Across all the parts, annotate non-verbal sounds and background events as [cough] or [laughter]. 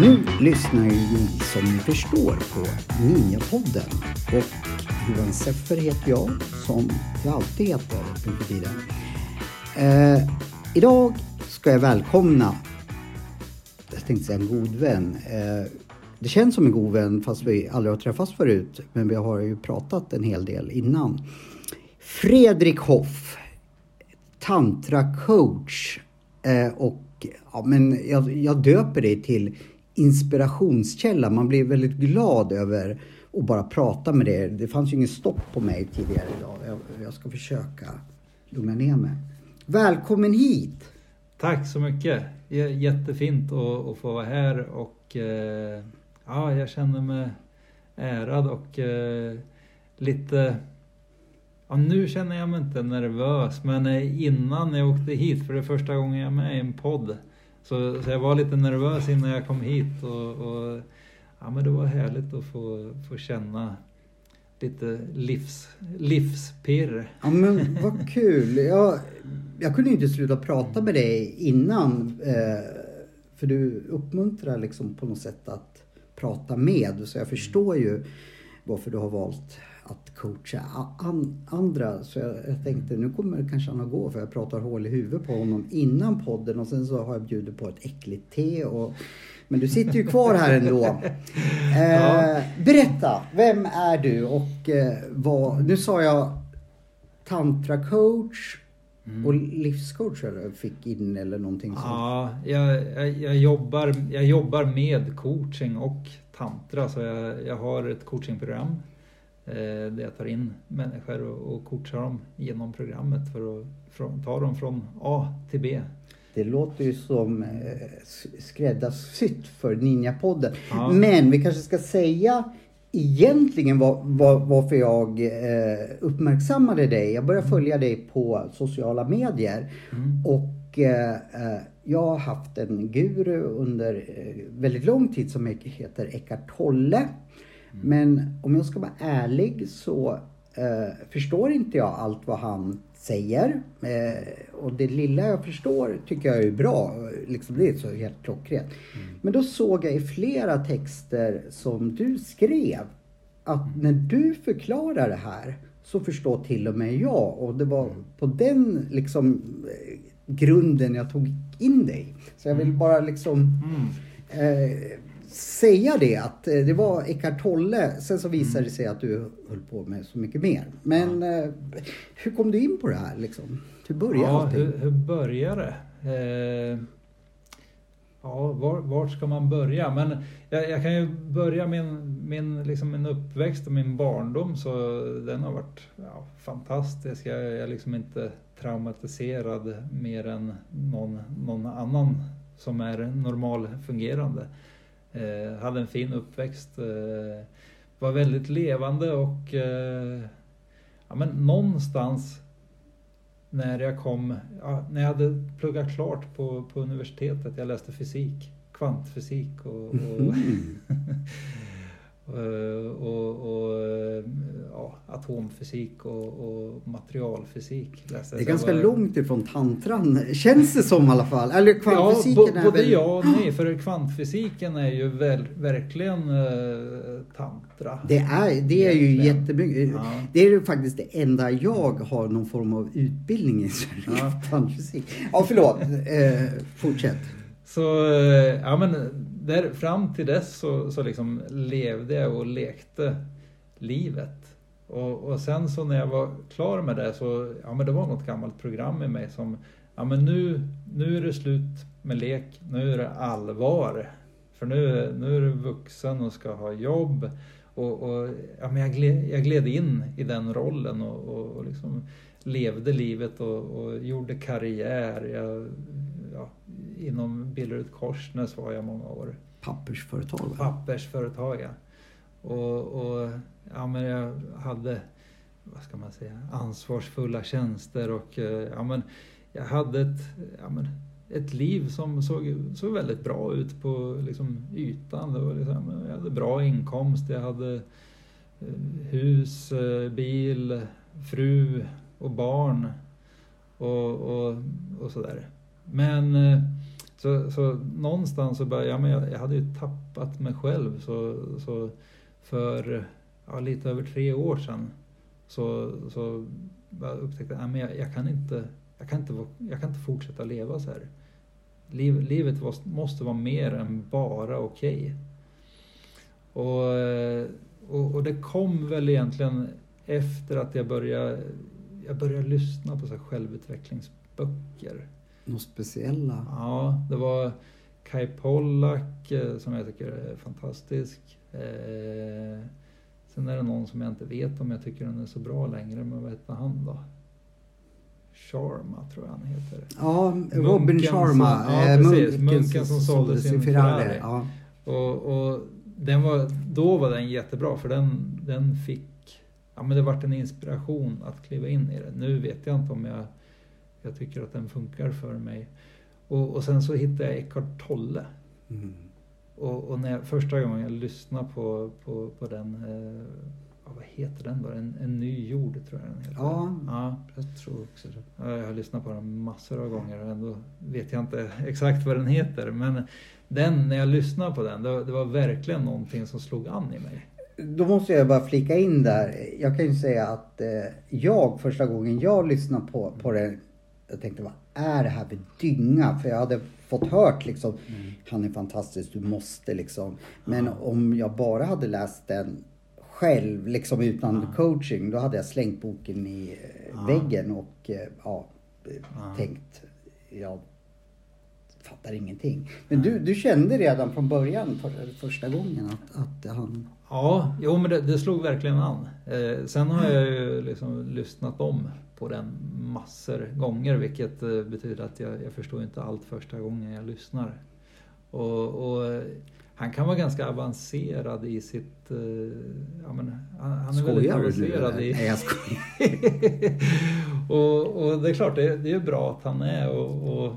Nu lyssnar ju ni som ni förstår på Ninjapodden och Johan Seffer heter jag som jag alltid heter nu för tiden. Eh, idag ska jag välkomna, tänkte säga en god vän. Eh, det känns som en god vän fast vi aldrig har träffats förut men vi har ju pratat en hel del innan. Fredrik Hoff, tantracoach eh, och ja, men jag, jag döper dig till inspirationskälla. Man blir väldigt glad över att bara prata med dig. Det fanns ju ingen stopp på mig tidigare idag. Jag, jag ska försöka lugna ner mig. Välkommen hit! Tack så mycket! J- Jättefint att, att få vara här och eh, ja, jag känner mig ärad och eh, lite Ja, nu känner jag mig inte nervös, men eh, innan jag åkte hit, för det är första gången jag är med i en podd, så, så jag var lite nervös innan jag kom hit och, och ja, men det var härligt att få, få känna lite livs, livspirr. Ja men vad kul! Jag, jag kunde inte sluta prata med dig innan. Eh, för du uppmuntrar liksom på något sätt att prata med. Så jag förstår ju varför du har valt att coacha an, andra. Så jag, jag tänkte nu kommer kanske han att gå för jag pratar hål i huvudet på honom innan podden och sen så har jag bjudit på ett äckligt te. Och, men du sitter ju kvar här ändå. [laughs] Eh. Berätta, vem är du och eh, vad, nu sa jag tantracoach och livscoach eller fick in eller någonting sånt. Ja, jag, jag, jag, jobbar, jag jobbar med coaching och tantra, så jag, jag har ett coachingprogram eh, där jag tar in människor och, och coachar dem genom programmet för att från, ta dem från A till B. Det låter ju som eh, skräddarsytt för Ninjapodden. Ja. Men vi kanske ska säga egentligen var, var, varför jag eh, uppmärksammade dig. Jag började följa dig på sociala medier. Mm. Och eh, eh, jag har haft en guru under eh, väldigt lång tid som heter Eckart Tolle. Men om jag ska vara ärlig så eh, förstår inte jag allt vad han säger. Eh, och det lilla jag förstår tycker jag är bra. Liksom det är så helt klockrent. Men då såg jag i flera texter som du skrev att när du förklarar det här så förstår till och med jag. Och det var på den liksom eh, grunden jag tog in dig. Så jag vill bara liksom Mm. eh, säga det att eh, det var Eckart Tolle. Sen så visade det sig att du höll på med så mycket mer. Men eh, hur kom du in på det här liksom? Hur började Ja, allting? hur, hur börjar det? Eh, ja, var, vart ska man börja? Men jag, jag kan ju börja min, min, liksom min uppväxt och min barndom, så den har varit ja, fantastisk. Jag, jag är liksom inte traumatiserad mer än någon, någon annan som är normalfungerande. Eh, hade en fin uppväxt. Eh, var väldigt levande och eh, ja, men någonstans när jag kom, ja, när jag hade pluggat klart på, på universitetet, jag läste fysik, kvantfysik och, och, Mhm. [laughs] och, och, och ja, atomfysik och, och materialfysik. Läste Det är ganska var- långt ifrån tantran, känns det som i alla fall. Eller Ja, kvantfysiken bo- är både väl... ja och nej, för kvantfysiken är ju väl, verkligen eh, tantra. Det är, det är ju jättemycket. Ja. Det är ju faktiskt det enda jag har någon form av utbildning i. Ja. [laughs] Kvantfysik. Ja, förlåt. Eh, fortsätt. Så eh, ja, men där, fram till dess så, så liksom levde jag och lekte livet. Och, och sen så när jag var klar med det så, ja men det var något gammalt program i mig som, ja men nu, nu är det slut med lek, nu är det allvar. För nu, nu är du vuxen och ska ha jobb. Och, och ja, men jag, gled, jag gled in i den rollen och, och, och liksom levde livet och, och gjorde karriär. Jag, inom Billerud Korsnäs var jag många år. Pappersföretag. va? Pappersföretag ja. Och, och ja, men jag hade, vad ska man säga, ansvarsfulla tjänster och eh, ja, men jag hade ett, ja, men ett liv som såg, såg väldigt bra ut på liksom, ytan. Det var liksom, jag hade bra inkomst, jag hade eh, hus, eh, bil, fru och barn och, och, och sådär. Men så, så någonstans så började jag, men jag, jag hade ju tappat mig själv. Så, så för ja, lite över tre år sedan så, så jag upptäckte jag att jag, jag, kan inte, jag, kan inte, jag kan inte fortsätta leva så här. Liv, livet måste vara mer än bara okej. Okay. Och, och, och, det kom väl egentligen efter att jag började, jag började lyssna på så självutvecklingsböcker. Något speciella? Ja, det var Kai Pollak eh, som jag tycker är fantastisk. Eh, sen är det någon som jag inte vet om jag tycker den är så bra längre, men vad heter han då? Sharma tror jag han heter. Ja, Robin munken Sharma. Som, ja, eh, precis. Munken, munken som sålde sin Ferrari. Ferrari. Ja. Och, och, den var, då var den jättebra för den, den fick, ja men det vart en inspiration att kliva in i det. Nu vet jag inte om jag, jag tycker att den funkar för mig. Och, och sen så hittade jag Eckart Tolle. Mm. Och, och, när jag, första gången jag lyssnade på, på, på den eh, vad heter den då? En, en ny jord tror jag den heter. Ja, ja. jag tror också det. Jag har lyssnat på den massor av gånger och ändå vet jag inte [laughs] exakt vad den heter. Men den, när jag lyssnade på den, det, det var verkligen någonting som slog an i mig. Då måste jag bara flika in där. Jag kan ju säga att eh, jag första gången jag lyssnade på, på den, jag tänkte vad är det här för dynga? För jag hade fått hört liksom, mm. han är fantastisk, du måste liksom. Men ja. om jag bara hade läst den själv, liksom utan ja. coaching, då hade jag slängt boken i eh, ja. väggen och eh, ja, ja. tänkt, jag fattar ingenting. Men du, du kände redan från början, för, första gången, att, att han... Ja, jo men det, det slog verkligen an. Eh, sen har jag ju liksom lyssnat om på den massor gånger, vilket eh, betyder att jag, jag förstår inte allt första gången jag lyssnar. Och, och han kan vara ganska avancerad i sitt... Uh, ja, men, han, han är väldigt avancerad du, i... Nej, jag [laughs] och, och det är klart, det, det är bra att han är och... och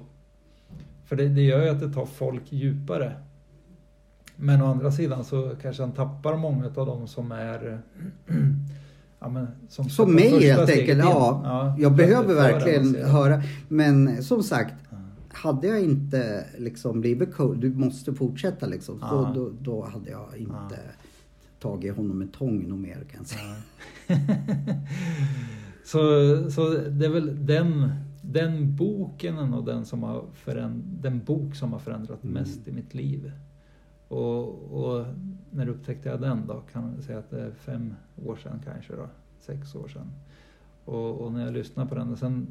för det, det gör ju att det tar folk djupare. Men å andra sidan så kanske han tappar många av dem som är... [clears throat] Ja, men som, som mig helt enkelt. Ja, ja, jag behöver verkligen höra. Men som sagt, hade jag inte liksom blivit coach, du måste fortsätta liksom, ja. då, då, då, hade jag inte ja. tagit honom med tång något mer kan jag säga. [laughs] så, så det är väl den, den boken och den, som har föränd, den bok som har förändrat mm. mest i mitt liv. Och, och, när upptäckte jag den då? Kan jag säga att det är fem år sedan kanske då, sex år sedan. Och, och när jag lyssnade på den och sen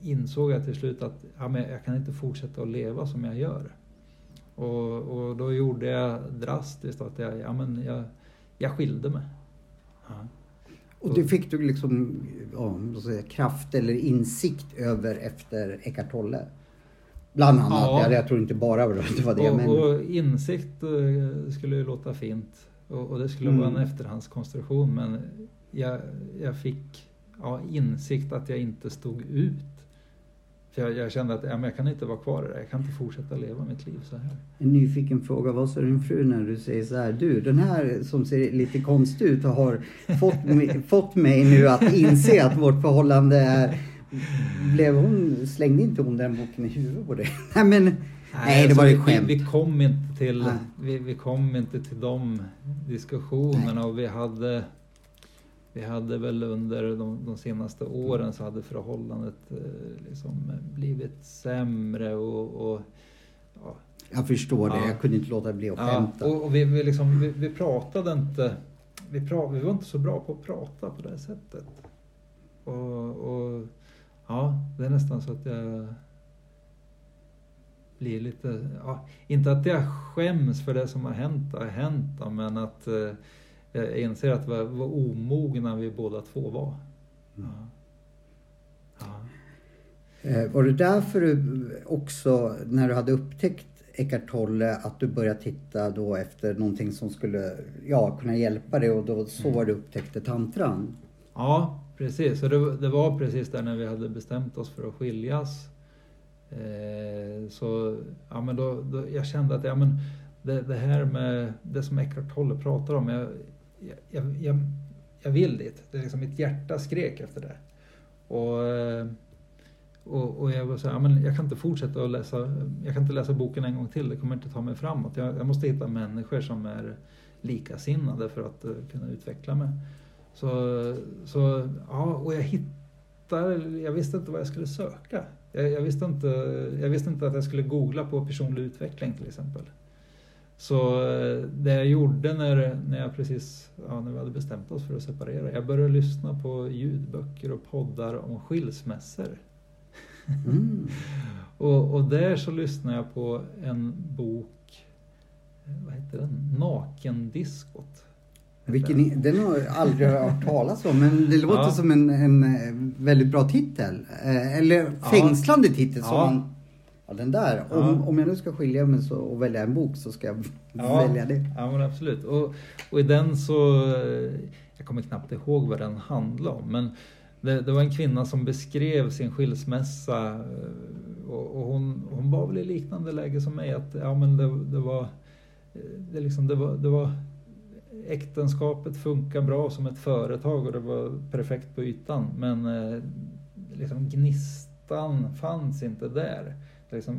insåg jag till slut att ja, men jag kan inte fortsätta att leva som jag gör. Och, och då gjorde jag drastiskt att jag, ja, men jag, jag skilde mig. Ja. Och det fick du liksom ja, säga, kraft eller insikt över efter Eckart Tolle? Bland annat. Ja. Jag, tror inte bara det var det. Och, men... och insikt eh, skulle ju låta fint. Och, och det skulle mm. vara en efterhandskonstruktion men jag, jag fick ja, insikt att jag inte stod ut för jag, jag, kände att ja, jag kan inte vara kvar i det Jag kan inte fortsätta leva mitt liv så här. En nyfiken fråga. Vad sa din fru när du säger så här? Du, den här som ser lite konstig ut har fått, mig, [laughs] fått mig nu att inse att vårt förhållande är... Blev hon, slängde inte hon den boken i huvudet på dig? [laughs] Nej men... Nej, nej det alltså, var ju skämt. Vi, vi, kom inte till, vi, vi, kom inte till de diskussionerna nej. och vi hade vi hade väl under de, de senaste åren så hade förhållandet eh, liksom blivit sämre och, och ja. Jag förstår det, ja. jag kunde inte låta bli att skämta. Ja, och, och vi, vi, liksom, vi, vi, pratade inte, vi, pra, vi var inte så bra på att prata på det sättet. Och, och ja, det är nästan så att jag blir lite, ja, inte att jag skäms för det som har hänt, har hänt men att eh, jag inser att vad, vad omogna vi båda två var. Mm. Ja. Ja. Eh, var det därför du också, när du hade upptäckt Eckart Tolle, att du började titta då efter någonting som skulle ja, kunna hjälpa dig och då så var mm. du upptäckte tantran? Ja, precis. och det, det, var precis där när vi hade bestämt oss för att skiljas. Eh, så ja, men då, då, jag kände att ja, men det, det här med det som Eckhart Tolle pratar om, jag, jag, jag, jag vill dit. Det är liksom mitt hjärta skrek efter det. Och, eh, och, och jag var så här, ja, men jag kan inte fortsätta att läsa, jag kan inte läsa boken en gång till, det kommer inte ta mig framåt. Jag, jag måste hitta människor som är likasinnade för att uh, kunna utveckla mig. Så, så ja, och jag hittade, jag visste inte vad jag skulle söka. Jag, jag, visste inte, jag visste inte att jag skulle googla på personlig utveckling till exempel. Så eh, det jag gjorde när, när jag precis, ja, när vi hade bestämt oss för att separera, jag började lyssna på ljudböcker och poddar om skilsmässor. Mm. [laughs] och, och där så lyssnade jag på en bok, vad heter den? Nakendiskot. Vilken, den har jag aldrig hört talas om, men det låter ja. som en, en eh, väldigt bra titel. Eh, eller fängslande titel. Som man, ja, den där. Om, om jag nu ska skilja mig så, och välja en bok så ska jag välja det. Ja, men absolut. Och, och i den så, eh, jag kommer knappt ihåg vad den handlade om, men det, det, var en kvinna som beskrev sin skilsmässa och, och hon, hon var väl i liknande läge som mig. Att, ja, men det, det var, det, liksom, det, var, det var äktenskapet funkar bra som ett företag och det var perfekt på ytan. Men eh, liksom gnistan fanns inte där. Liksom,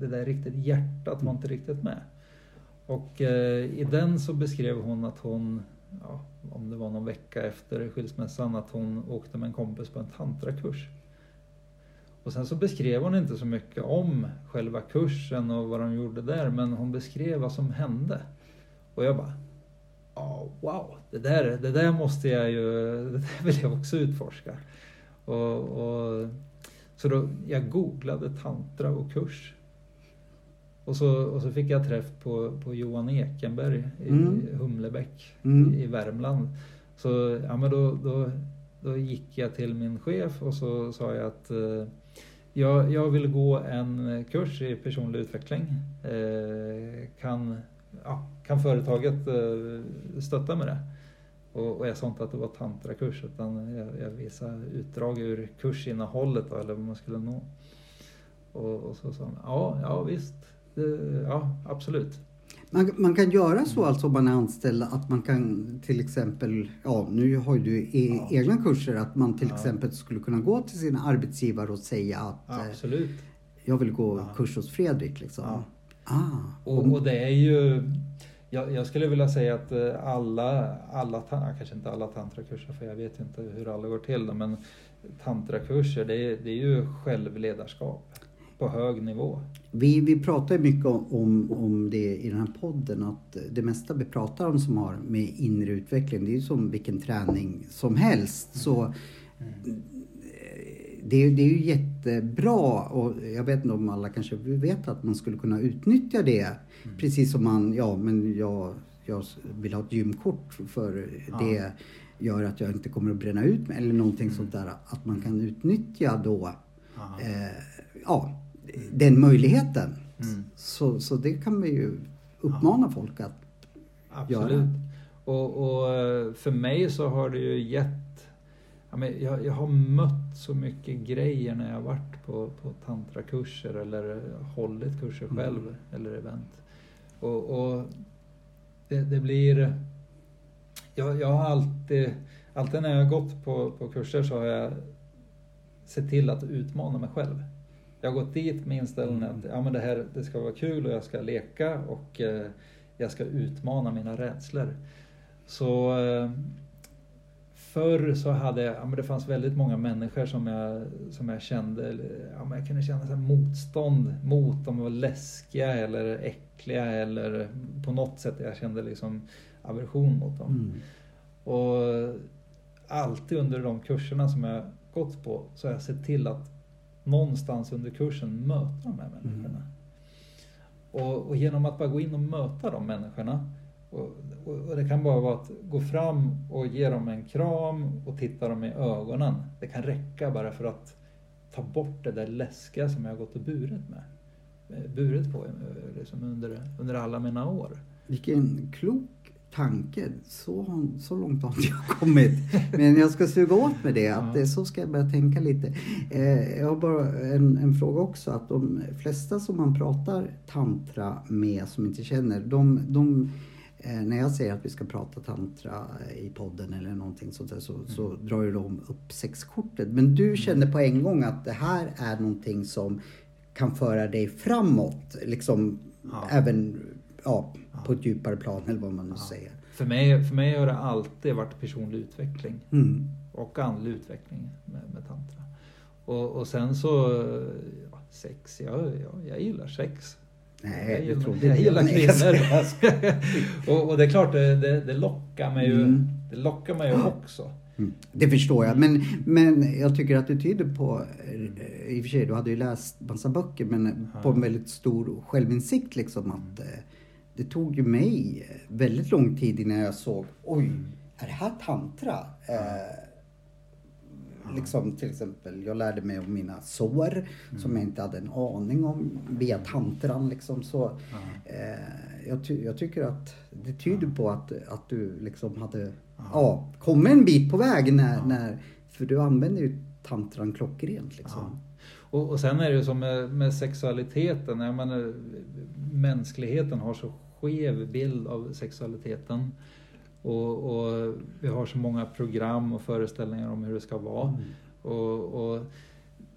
det där riktigt hjärtat var inte riktigt med. Och eh, i den så beskrev hon att hon, ja, om det var någon vecka efter skilsmässan, att hon åkte med en kompis på en tantrakurs. Och sen så beskrev hon inte så mycket om själva kursen och vad de gjorde där, men hon beskrev vad som hände. Och jag bara, oh, wow, det där, det där måste jag ju, [laughs] det där vill jag också utforska. Och, och, så då, jag googlade tantra och kurs. Och så, och så fick jag träff på, på Johan Ekenberg i mm. Humlebäck mm. i, i Värmland. Så ja, men då, då, då gick jag till min chef och så sa jag att eh, jag, jag vill gå en kurs i personlig utveckling. Eh, kan ja, kan företaget eh, stötta med det? Och, och jag sa inte att det var tantrakurs utan jag, jag visade utdrag ur kursinnehållet då, eller vad man skulle nå. Och, och så sa han, ja, ja visst, det, ja absolut. Man, man, kan göra så alltså om man är anställd att man kan till exempel, ja nu har du e ja. egna kurser, att man till ja. exempel skulle kunna gå till sina arbetsgivare och säga att eh, absolut. jag vill gå kurs hos Fredrik. Liksom. Ah, och, och, det är ju, jag, jag, skulle vilja säga att eh, alla, alla kanske inte alla tantrakurser för jag vet inte hur alla går till men tantrakurser det är, det är ju självledarskap på hög nivå. Vi, vi pratar mycket om, om det i den här podden att det mesta vi pratar om som har med inre utveckling det är ju som vilken träning som helst. Så mm det, det är ju jättebra och jag vet inte om alla kanske vet att man skulle kunna utnyttja det. Mm. Precis som man, ja men jag, jag vill ha ett gymkort för ja. det gör att jag inte kommer att bränna ut mig eller någonting mm. sånt där. Att man kan utnyttja då eh, ja, den möjligheten. Mm. Så, så det kan vi ju uppmana ja. folk att Absolut. göra. Och, och eh, för mig så har det ju gett ja, men jag, jag har mött så mycket grejer när jag varit på, på tantrakurser eller hållit kurser mm. själv mm. eller event. Och, och det, det, blir... Jag, jag har alltid, alltid när jag har gått på, på kurser så har jag sett till att utmana mig själv. Jag har gått dit med inställningen mm. att ja, men det här det ska vara kul och jag ska leka och eh, jag ska utmana mina rädslor. Så eh, förr så hade jag, ja, men det fanns väldigt många människor som jag, som jag kände, ja, men jag kunde känna så motstånd mot. De var läskiga eller äckliga eller på något sätt jag kände liksom aversion mot dem. Mm. Och alltid under de kurserna som jag gått på så har jag sett till att någonstans under kursen möta de här människorna. Mm. Och, och genom att bara gå in och möta de människorna och, och, det kan bara vara att gå fram och ge dem en kram och titta dem i ögonen. Det kan räcka bara för att ta bort det där läskiga som jag har gått och burit med. Eh, burit på eh, liksom under, under alla mina år. Vilken klok tanke. Så, så långt har inte jag [laughs] kommit. Men jag ska suga åt med det. Att, ja. Så ska jag börja tänka lite. Eh, jag har bara en, en, fråga också. Att de flesta som man pratar tantra med som inte känner, de, de när jag säger att vi ska prata tantra i podden eller någonting sånt där så, mm. så drar ju de upp sexkortet. Men du mm. kände på en gång att det här är någonting som kan föra dig framåt. Liksom ja. även ja, på ett djupare plan eller vad man nu säger. För mig, för mig har det alltid varit personlig utveckling mm. och andlig utveckling med, med tantra. Och, och sen så, sex, ja, ja, jag gillar sex. Nej, jag gillar, jag gillar kvinnor. [laughs] och, och, det är klart, det, det, det lockar mig ju, mm. det lockar mig ju också. Mm. Det förstår jag, men, men jag tycker att det tyder på, eh, i och för sig du hade ju läst massa böcker, men på en väldigt stor självinsikt liksom att eh, det tog ju mig väldigt lång tid innan jag såg, oj, är det här tantra? Eh, liksom till exempel, jag lärde mig om mina sår mm. som jag inte hade en aning om via tantran liksom så. Eh, jag, ty jag, tycker att det tyder på att, att du liksom hade ja, kommit en bit på väg när, när för du använder ju tantran klockrent liksom. Och, och sen är det ju som med, med sexualiteten, jag menar, mänskligheten har så skev bild av sexualiteten. Och, och, vi har så många program och föreställningar om hur det ska vara. Mm. Och, och,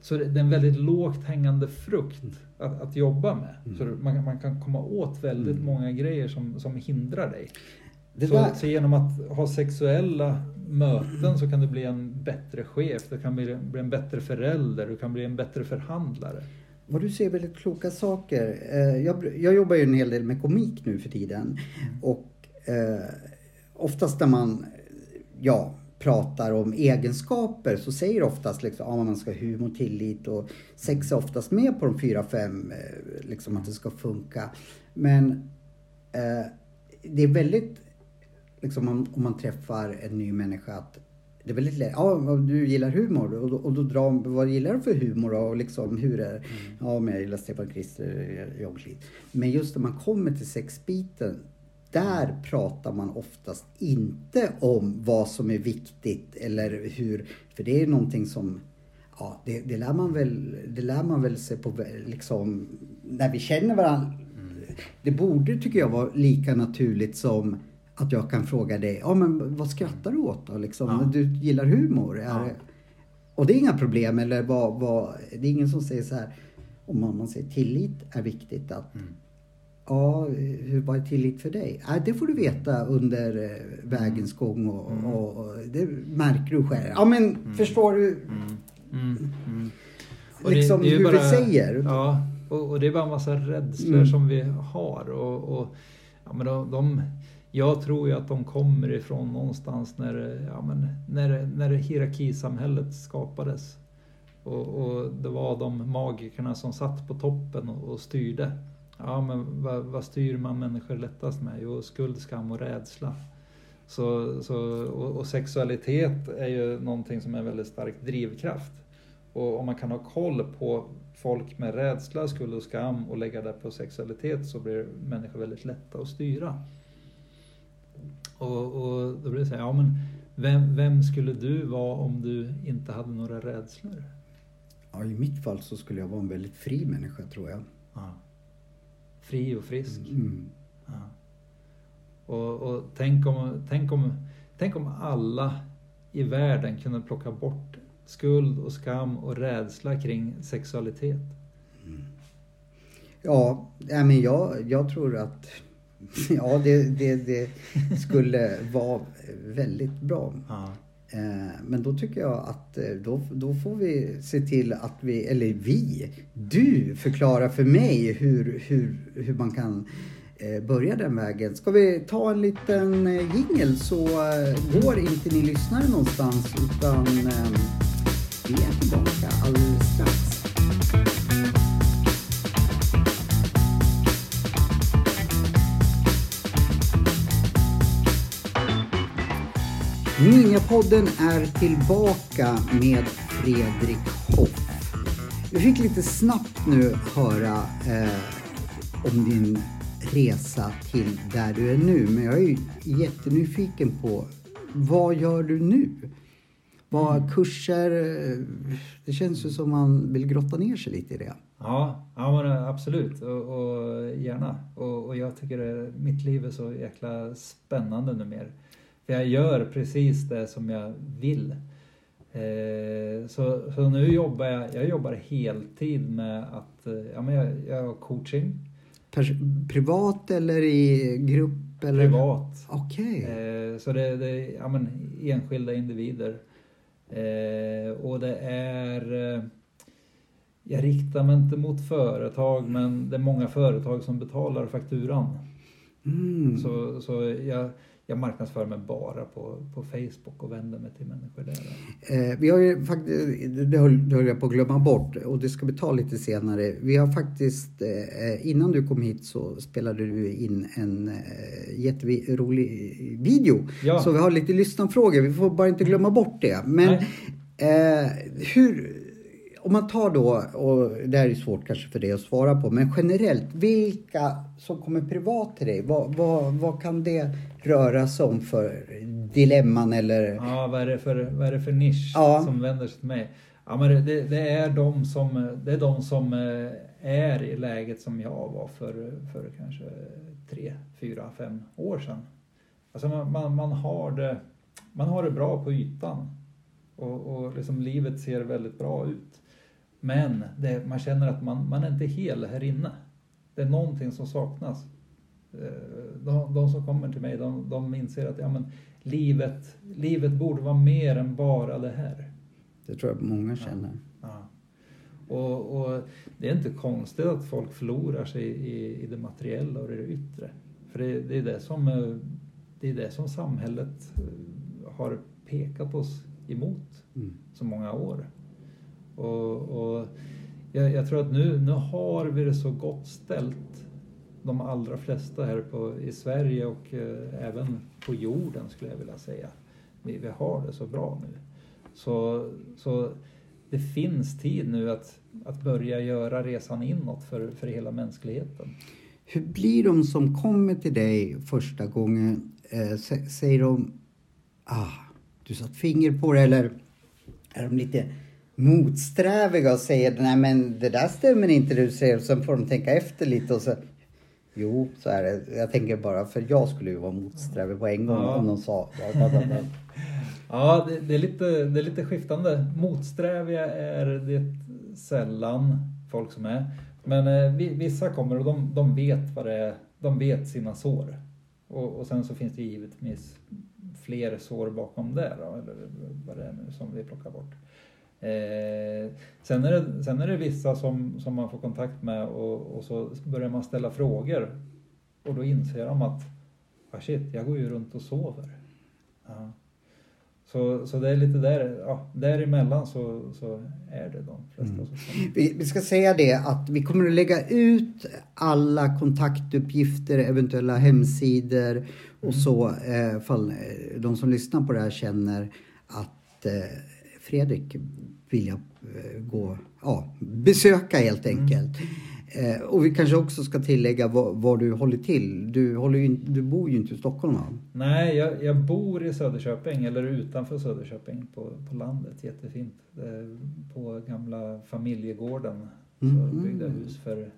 så det är en väldigt lågt hängande frukt att, att jobba med. Mm. Så man, man, kan komma åt väldigt mm. många grejer som, som hindrar dig. Så, så, genom att ha sexuella möten så kan du bli en bättre chef, du kan bli, bli en bättre förälder, du kan bli en bättre förhandlare vad du säger väldigt kloka saker. Eh, jag, jag jobbar ju en hel del med komik nu för tiden. Mm. Och eh, oftast när man ja, pratar om egenskaper så säger oftast liksom, ja, man ska ha humor, tillit och sex är oftast med på de fyra, fem, eh, liksom att det ska funka. Men eh, det är väldigt, liksom om, om man träffar en ny människa, att det är väldigt lätt. Ja, du gillar humor och då, och då drar vad gillar du för humor och liksom hur är mm. Ja, men jag gillar Stefan Krister, John Men just när man kommer till sexbiten, där pratar man oftast inte om vad som är viktigt eller hur, för det är någonting som Ja, det, det, lär man väl, det lär man väl sig på liksom, när vi känner varandra. Det borde, tycker jag, vara lika naturligt som att jag kan fråga dig, ja men vad skrattar du åt då? Liksom? Ja. Du gillar humor? Ja. Det... Och det är inga problem eller vad, vad, det är ingen som säger så här, om man, man säger tillit är viktigt att mm. Ja, hur, vad är tillit för dig? Ja, det får du veta under eh, vägens gång och, mm. och, och, det märker du själv. Ja men mm. förstår du? Mm. Mm. mm. Liksom det, det hur bara, vi säger. Ja, och, och, det är bara en massa rädslor som vi har. Och, och ja, men de, de jag tror ju att de kommer ifrån någonstans när, ja, men när, när hierarkisamhället skapades. Och, och, det var de magikerna som satt på toppen och, och styrde. Ja, men vad, vad, styr man människor lättast med? Jo, skuld, skam och rädsla. Så, så, och, och, sexualitet är ju någonting som är en väldigt stark drivkraft. Och om man kan ha koll på folk med rädsla, skuld och skam och lägga det på sexualitet så blir människor väldigt lätta att styra. Och, och då blir det så här, ja men vem, vem skulle du vara om du inte hade några rädslor? Ja, i mitt fall så skulle jag vara en väldigt fri människa tror jag. Ja. Fri och frisk. Mm. Ja. Och, och tänk, om, tänk, om, tänk om alla i världen kunde plocka bort skuld och skam och rädsla kring sexualitet. Mm. Ja, men jag, jag tror att [laughs] Ja, det, det, det skulle vara väldigt bra. Ja. Eh, men då tycker jag att eh, då, då får vi se till att vi, eller vi, du förklarar för mig hur, hur, hur man kan eh, börja den vägen. Ska vi ta en liten jingel så går inte ni lyssnare någonstans utan vi är tillbaka alldeles strax. Ninjapodden är tillbaka med Fredrik Hoff. Vi fick lite snabbt nu höra eh, om din resa till där du är nu. Men jag är ju jättenyfiken på vad gör du nu? Vad kurser? Eh, det känns ju som man vill grotta ner sig lite i det. Ja, ja men eh, absolut och, och gärna. Och, och, jag tycker att mitt liv är så jäkla spännande numera. För jag gör precis det som jag vill. Eh, så, så nu jobbar jag, jag jobbar heltid med att, eh, ja men jag, jag har coaching. privat eller i grupp? Eller? Privat. Okej. Okay. Eh, så det, det är ja, men, enskilda individer. Eh, och det är jag riktar mig inte mot företag men det är många företag som betalar fakturan. Mm. Så, så jag, jag marknadsför mig bara på, på Facebook och vänder mig till människor där. Eh, vi har ju faktiskt, det höll, det höll jag på att glömma bort och det ska vi ta lite senare. Vi har faktiskt, eh, innan du kom hit så spelade du in en eh, jätterolig video. Ja. Så vi har lite lyssnarfrågor, vi får bara inte glömma bort det. Men eh, hur om man tar då, och det här är svårt kanske för dig att svara på, men generellt, vilka som kommer privat till dig, vad, vad, vad kan det röra sig om för dilemman eller? Ja, vad är det för, vad är det för nisch ja. som vänder sig till mig? Ja, men det, det, är de som, det är de som eh, är i läget som jag var för, för kanske tre, fyra, fem år sedan. Alltså man, man, man, har, det, man har det bra på ytan och, och liksom livet ser väldigt bra ut. Men det, man känner att man, man är inte hel här inne. Det är någonting som saknas. Eh, de, de som kommer till mig de, de inser att ja, men livet, livet borde vara mer än bara det här. Det tror jag många känner. Ja, ja. Och, och, det är inte konstigt att folk förlorar sig i, i det materiella och det yttre. För det, det, är det, som, eh, det är det som samhället eh, har pekat oss emot mm. så många år. Och, och jag, jag, tror att nu, nu har vi det så gott ställt, de allra flesta här på, i Sverige och eh, även på jorden skulle jag vilja säga. Vi, vi har det så bra nu. Så, så det finns tid nu att, att börja göra resan inåt för, för hela mänskligheten. Hur blir de som kommer till dig första gången? Eh, säger de ah, du satt finger på det eller är de lite motsträviga och säger nej men det där stämmer inte det du säger och sen får de tänka efter lite och så Jo, så är det. Jag tänker bara för jag skulle ju vara motsträvig på en gång ja. om de sa [laughs] Ja, det, det, är lite, det är lite skiftande. Motsträviga är det sällan folk som är. Men eh, vissa kommer och de, de vet vad det är. De vet sina sår. Och, och sen så finns det givetvis fler sår bakom det då, eller vad det är nu som vi plockar bort. Eh, sen, är det, sen är det vissa som, som man får kontakt med och, och så börjar man ställa frågor och då inser de att ah shit, jag går ju runt och sover. Ja. Så, så det är lite där, ja, däremellan så, så är det de flesta mm. vi, vi ska säga det att vi kommer att lägga ut alla kontaktuppgifter, eventuella hemsidor och mm. så eh, fall eh, de som lyssnar på det här känner att eh, Fredrik vill jag eh, gå, ja, besöka helt mm. enkelt. Mm. Eh, och vi kanske också ska tillägga var, du håller till. Du, håller ju, du bor ju inte i Stockholm va? Nej, jag, jag, bor i Söderköping eller utanför Söderköping på, på landet. Jättefint. På gamla familjegården. Mm. Så byggde jag hus för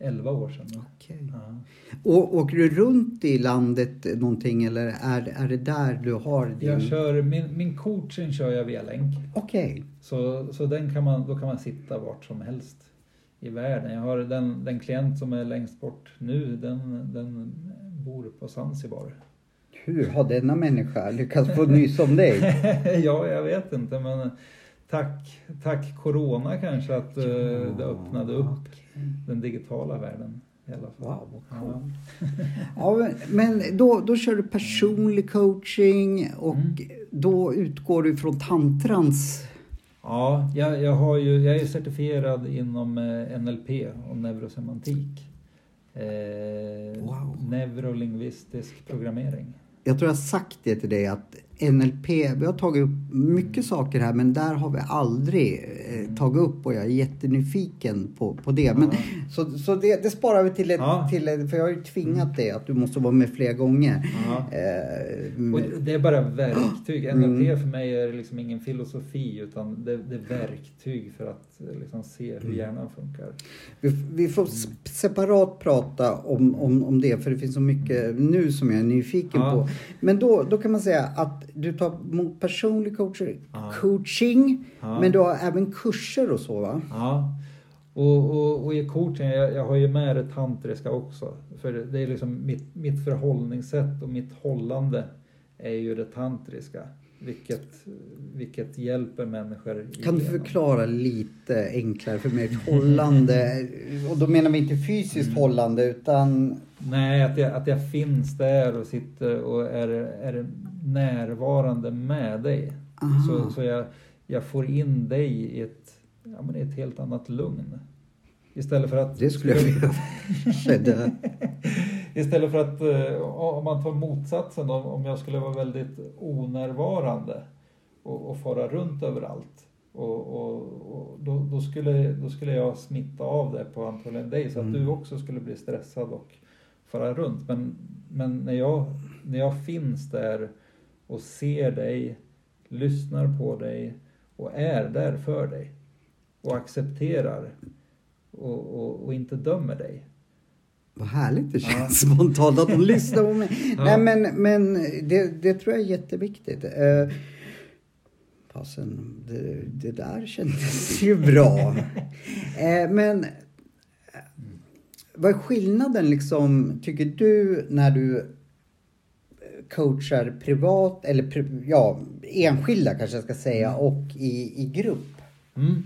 11 år sedan. Okay. Ja. Och åker du runt i landet någonting eller är, är det där du har din... Jag kör, min, min coaching kör jag via länk. Okej. Okay. Så, så den kan man, då kan man sitta vart som helst i världen. Jag har den, den klient som är längst bort nu, den, den bor på Zanzibar. Hur har denna människa lyckats få nys om dig? [laughs] ja, jag vet inte men tack, tack Corona kanske att ja, uh, det öppnade upp okay. Den digitala världen. I alla fall. Wow, vad cool. ja. men då, då kör du personlig coaching och mm. då utgår du från tantrans Ja, jag, jag, har ju, jag är certifierad inom eh, NLP och neurosemantik. Eh, wow. Neurolingvistisk programmering. Jag tror jag har sagt det till dig att NLP, vi har tagit upp mycket saker här men där har vi aldrig eh, tagit upp och jag är jättenyfiken på, på det. Men, [laughs] Så, så det, det sparar vi till ett, Ja. till ett, för jag har ju tvingat dig att du måste vara med fler gånger. Ja. Eh, Och men- det är bara verktyg. Mm. NLP för mig är liksom ingen filosofi utan det, det är verktyg för att eh, liksom se Mm. hur hjärnan funkar. Vi, vi får separat prata om, om, om det för det finns så mycket nu som jag är nyfiken Ja. på. Men då, då kan man säga att du tar emot personlig coaching, Ja. coaching Ja. men du har även kurser och så va? Ja. Och, och, och i coaching, jag, jag har ju med det tantriska också. För det är liksom mitt, mitt förhållningssätt och mitt hållande är ju det tantriska. Vilket, vilket hjälper människor Kan du igenom. förklara lite enklare för mig? Ett hållande, och då menar vi inte fysiskt Mm. hållande utan Nej, att jag, att jag finns där och sitter och är, är närvarande med dig. Aha. Så, så jag, jag får in dig i ett, ja, men i ett helt annat lugn. Istället för att... det skulle jag vilja skedde. [laughs] Istället för att, eh, om man tar motsatsen, om om jag skulle vara väldigt onärvarande och, och fara runt överallt. Och, och, och då, då, skulle, då skulle jag smitta av det på antagligen dig så att Mm. du också skulle bli stressad och fara runt. Men, men när, jag, när jag finns där och ser dig, lyssnar på dig och är där för dig och accepterar och, och, och inte dömer dig. Vad härligt det Ja. känns spontant att de lyssnar på mig. [laughs] Ja. Nej men, men det, det tror jag är jätteviktigt. Eh, fasen, det, det där kändes [laughs] ju bra. Eh, men eh, vad är skillnaden liksom, tycker du, när du coachar privat eller pri- ja, enskilda kanske jag ska säga och i, i grupp? Mm.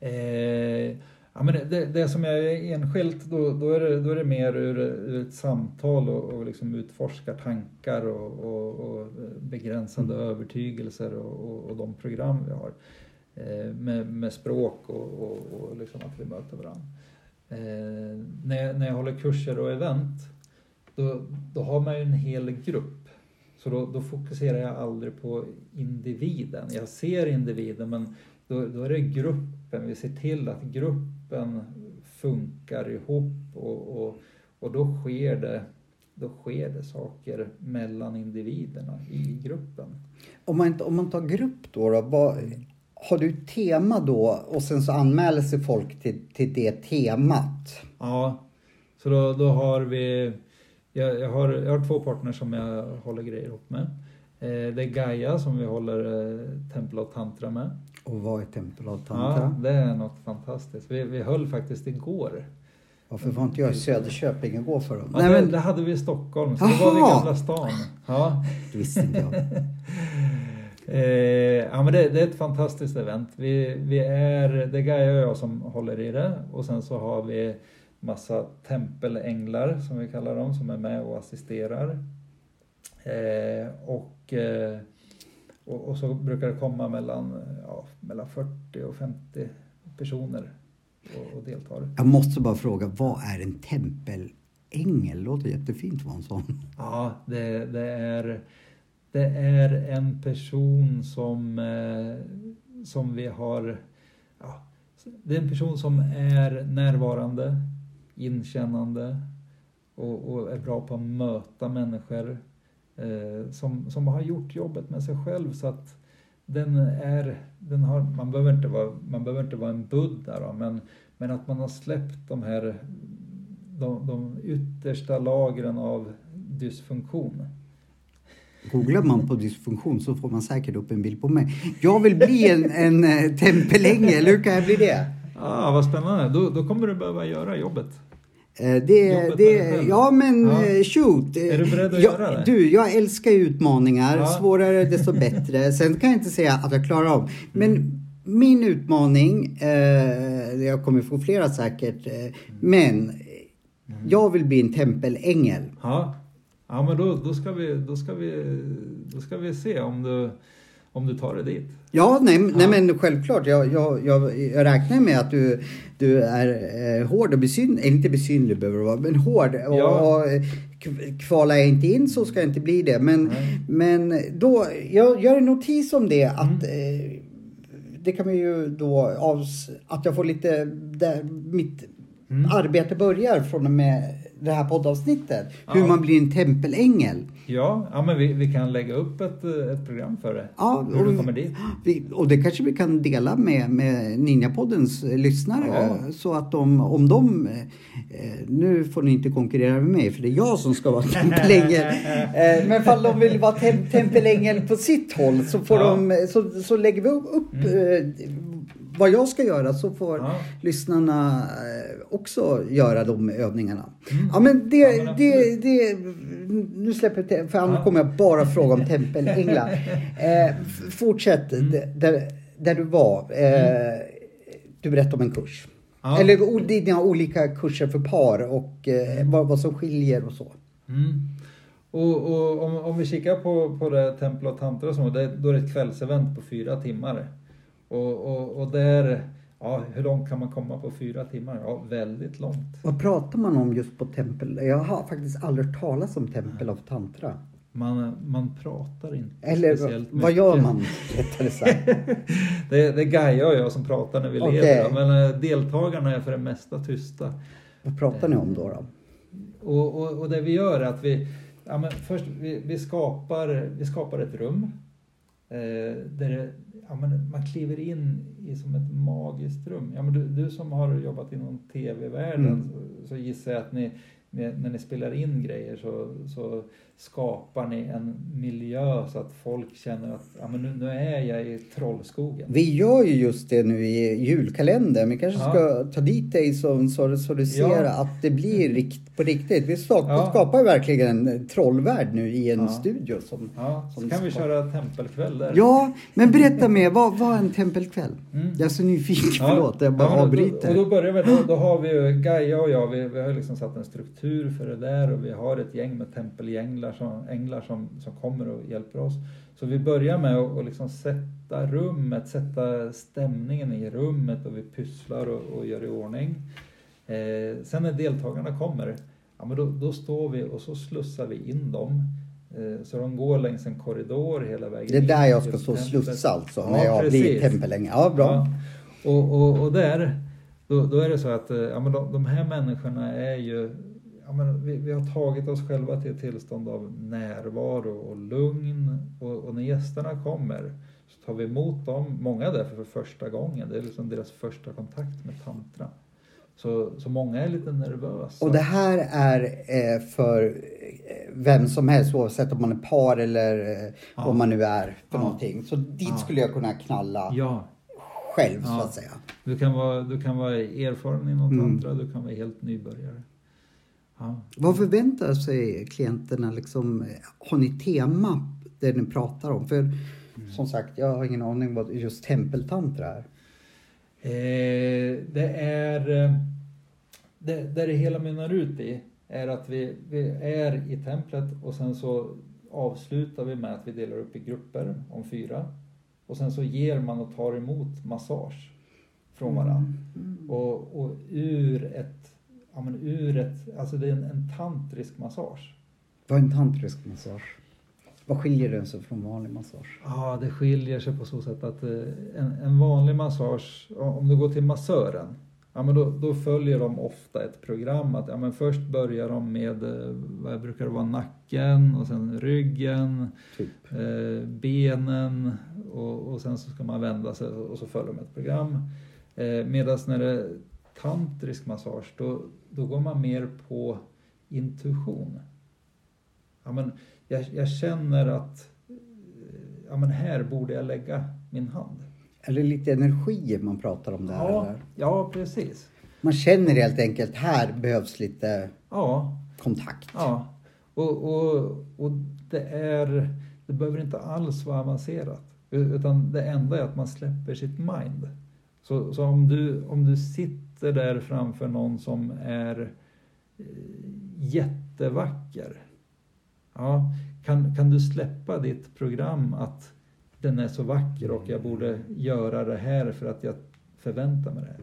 Eh, ja, men det, det, som är enskilt, då, då, är, det, då är det mer ur, ur ett samtal och, och liksom utforskar tankar och, och, och begränsande övertygelser och, och, de program vi har. Eh, med, med språk och liksom att vi möter varandra. Eh, när, jag, när jag håller kurser och event, då, då har man ju en hel grupp. Så då, då fokuserar jag aldrig på individen. Jag ser individen men då, då är det gruppen. Vi ser till att gruppen funkar ihop och, och, och då, sker det, då sker det saker mellan individerna i gruppen. Om man, om man tar grupp då, då vad, har du tema då och sen så anmäler sig folk till, till det temat? Ja, så då, då har vi... Jag, jag, har, jag har två partners som jag håller grejer ihop med. Eh, det är Gaia som vi håller eh, Tempel av Tantra med. Och vad är tempel av Ja, tantra? det är något fantastiskt. Vi, vi höll faktiskt igår. Varför var inte jag i Söderköping igår för dem? Ja, Nej men, det hade vi i Stockholm, så det var vid Jaha! Gamla stan. Ja. det visste inte jag. [laughs] Eh, ja, men det, det är ett fantastiskt event. Vi, vi är, det är Gaia och jag som håller i det och sen så har vi massa tempelänglar som vi kallar dem som är med och assisterar. Eh, och, eh, och, och så brukar det komma mellan, ja, mellan 40 och 50 personer och, och deltar. Jag måste bara fråga, vad är en tempelängel? Låter jättefint vara en sån. Ja, det, det, är, det är en person som, eh, som vi har... Ja, det är en person som är närvarande, inkännande och, och är bra på att möta människor. Eh, som, som har gjort jobbet med sig själv så att den är, den har, man, behöver inte vara, man behöver inte vara en buddha då, men, men att man har släppt de här de, de yttersta lagren av dysfunktion. Googlar man på dysfunktion så får man säkert upp en bild på mig. Jag vill bli en, en eh, tempelängel, hur kan jag bli det? Ah, vad spännande, då, då kommer du behöva göra jobbet. Eh, Det, det, ja men Ja. eh, shoot. Är du beredd att jag, göra det? Du, jag älskar utmaningar. Ja. Svårare desto bättre. [laughs] Sen kan jag inte säga att jag klarar av. Men min utmaning, eh, jag kommer få flera säkert, eh, men jag vill bli en tempelängel. Ja, ja men då, då, ska vi, då, ska vi, då ska vi se om du, om du tar det dit. Ja, nej, nej men självklart. Jag, jag, jag, jag räknar med att du, du är eh, hård och besynlig, inte besynlig behöver du vara, men hård. Och, Ja. och k- kvalar jag inte in så ska jag inte bli det. Men, Nej. men då, jag gör en notis om det Mm. att eh, det kan vi ju då att jag får lite, där mitt Mm. arbete börjar från och med det här poddavsnittet. Hur Ja. man blir en tempelängel. Ja, ja men vi, vi kan lägga upp ett, eh, ett program för det. Ja, hur du kommer dit. Vi, och det kanske vi kan dela med, med Ninjapoddens eh, lyssnare. Ja. Så att de, om de... Eh, nu får ni inte konkurrera med mig för det är jag som ska vara [laughs] tempelängel. Men ifall de vill vara tem, tempelängel på sitt håll så, får Ja. de, så, så lägger vi upp eh, vad jag ska göra så får Ja. lyssnarna eh, också göra de övningarna. Mm. Ja men det, Ja, men det, det, nu släpper jag för annars Ja. kommer jag bara fråga om tempelänglar. [laughs] Eh, fortsätt Mm. där, där du var. Eh, du berättade om en kurs. Ja. Eller dina olika kurser för par och eh, vad, vad som skiljer och så. Mm. Och, och om, om vi kikar på, på det Tempel och Tantra som det, då är det ett kvällsevent på fyra timmar. Och, och, och där, ja hur långt kan man komma på fyra timmar? Ja, väldigt långt. Vad pratar man om just på tempel? Jag har faktiskt aldrig hört talas om tempel av tantra. Man, man pratar inte Eller speciellt vad gör mycket. man rättare sagt? [laughs] Det, det är Gaia och jag som pratar när vi Okej. leder. Men eh, deltagarna är för det mesta tysta. Vad pratar ni om då? då? Och, och, och det vi gör är att vi, ja, men först, vi, vi, skapar, vi skapar ett rum. Eh, där det, ja, men man kliver in i som ett magiskt rum. Ja, men du, du som har jobbat inom tv-världen Mm. så, så gissar jag att ni, ni, när ni spelar in grejer så, så skapar ni en miljö så att folk känner att ja, men nu, nu är jag i Trollskogen. Vi gör ju just det nu i julkalendern. Vi kanske Ja. ska ta dit dig så, så, så du ser Ja. att det blir rikt, på riktigt. Vi skapar, Ja. skapar verkligen en trollvärld nu i en Ja. studio. Som, Ja, så som kan vi köra tempelkväll där. Ja, men berätta mer. Vad var en tempelkväll? Mm. Jag är så nyfiken. Förlåt, jag bara Ja, men då- avbryter. Och då börjar vi, då, då har vi ju Gaia och jag, vi, vi har liksom satt en struktur för det där och vi har ett gäng med tempelänglar som, änglar som, som kommer och hjälper oss. Så vi börjar med att att liksom sätta rummet, sätta stämningen i rummet och vi pysslar och, och gör i ordning. Eh, sen när deltagarna kommer, ja, men då, då står vi och så slussar vi in dem. Eh, så de går längs en korridor hela vägen Det är där jag ska stå och slussa alltså, Ja, när jag blir precis. tempelängel. Ja, bra. Ja. Och, och, och där, då, då är det så att eh, ja, men de, de här människorna är ju, ja, men vi, vi har tagit oss själva till ett tillstånd av närvaro och lugn. Och, och när gästerna kommer så tar vi emot dem, många därför för första gången. Det är liksom deras första kontakt med tantra. Så, så många är lite nervösa. Och det här är eh, för eh, vem som helst oavsett om man är par eller eh, Ja. vad man nu är för Ja. någonting. Så dit Ja. skulle jag kunna knalla Ja, själv så att säga. du kan vara, du kan vara erfaren inom Mm. tantra, du kan vara helt nybörjare. Ja. Vad förväntar sig klienterna liksom? Har ni tema det ni pratar om? För Mm. som sagt, jag har ingen aning vad just tempeltantra är. Eh, det är... eh, Det, där det hela mynnar ut i är att vi, vi är i templet och sen så avslutar vi med att vi delar upp i grupper om fyra. Och sen så ger man och tar emot massage från varandra. Och, och ur ett, ja men ur ett, alltså det är en, en tantrisk massage. Vad är en tantrisk massage? Vad skiljer den sig från vanlig massage? Ja, det skiljer sig på så sätt att eh, en, en vanlig massage, om du går till massören, ja, men då, då följer de ofta ett program. Att, ja, men först börjar de med, eh, vad brukar det vara, nacken och sen ryggen, Typ. eh, benen och, och sen så ska man vända sig och så följer de ett program. Eh, Medan när det är tantrisk massage, då, då går man mer på intuition. Ja, men jag, jag känner att eh, ja, men här borde jag lägga min hand. Eller lite energier man pratar om där. Ja, eller? ja precis. Man känner helt enkelt, här behövs lite Ja, kontakt. ja. Och, och, och det är, det behöver inte alls vara avancerat. Utan det enda är att man släpper sitt mind. Så, så om, du, om du sitter där framför någon som är eh, jättevacker. Ja, kan, kan du släppa ditt program att den är så vacker och jag borde göra det här för att jag förväntar mig det här.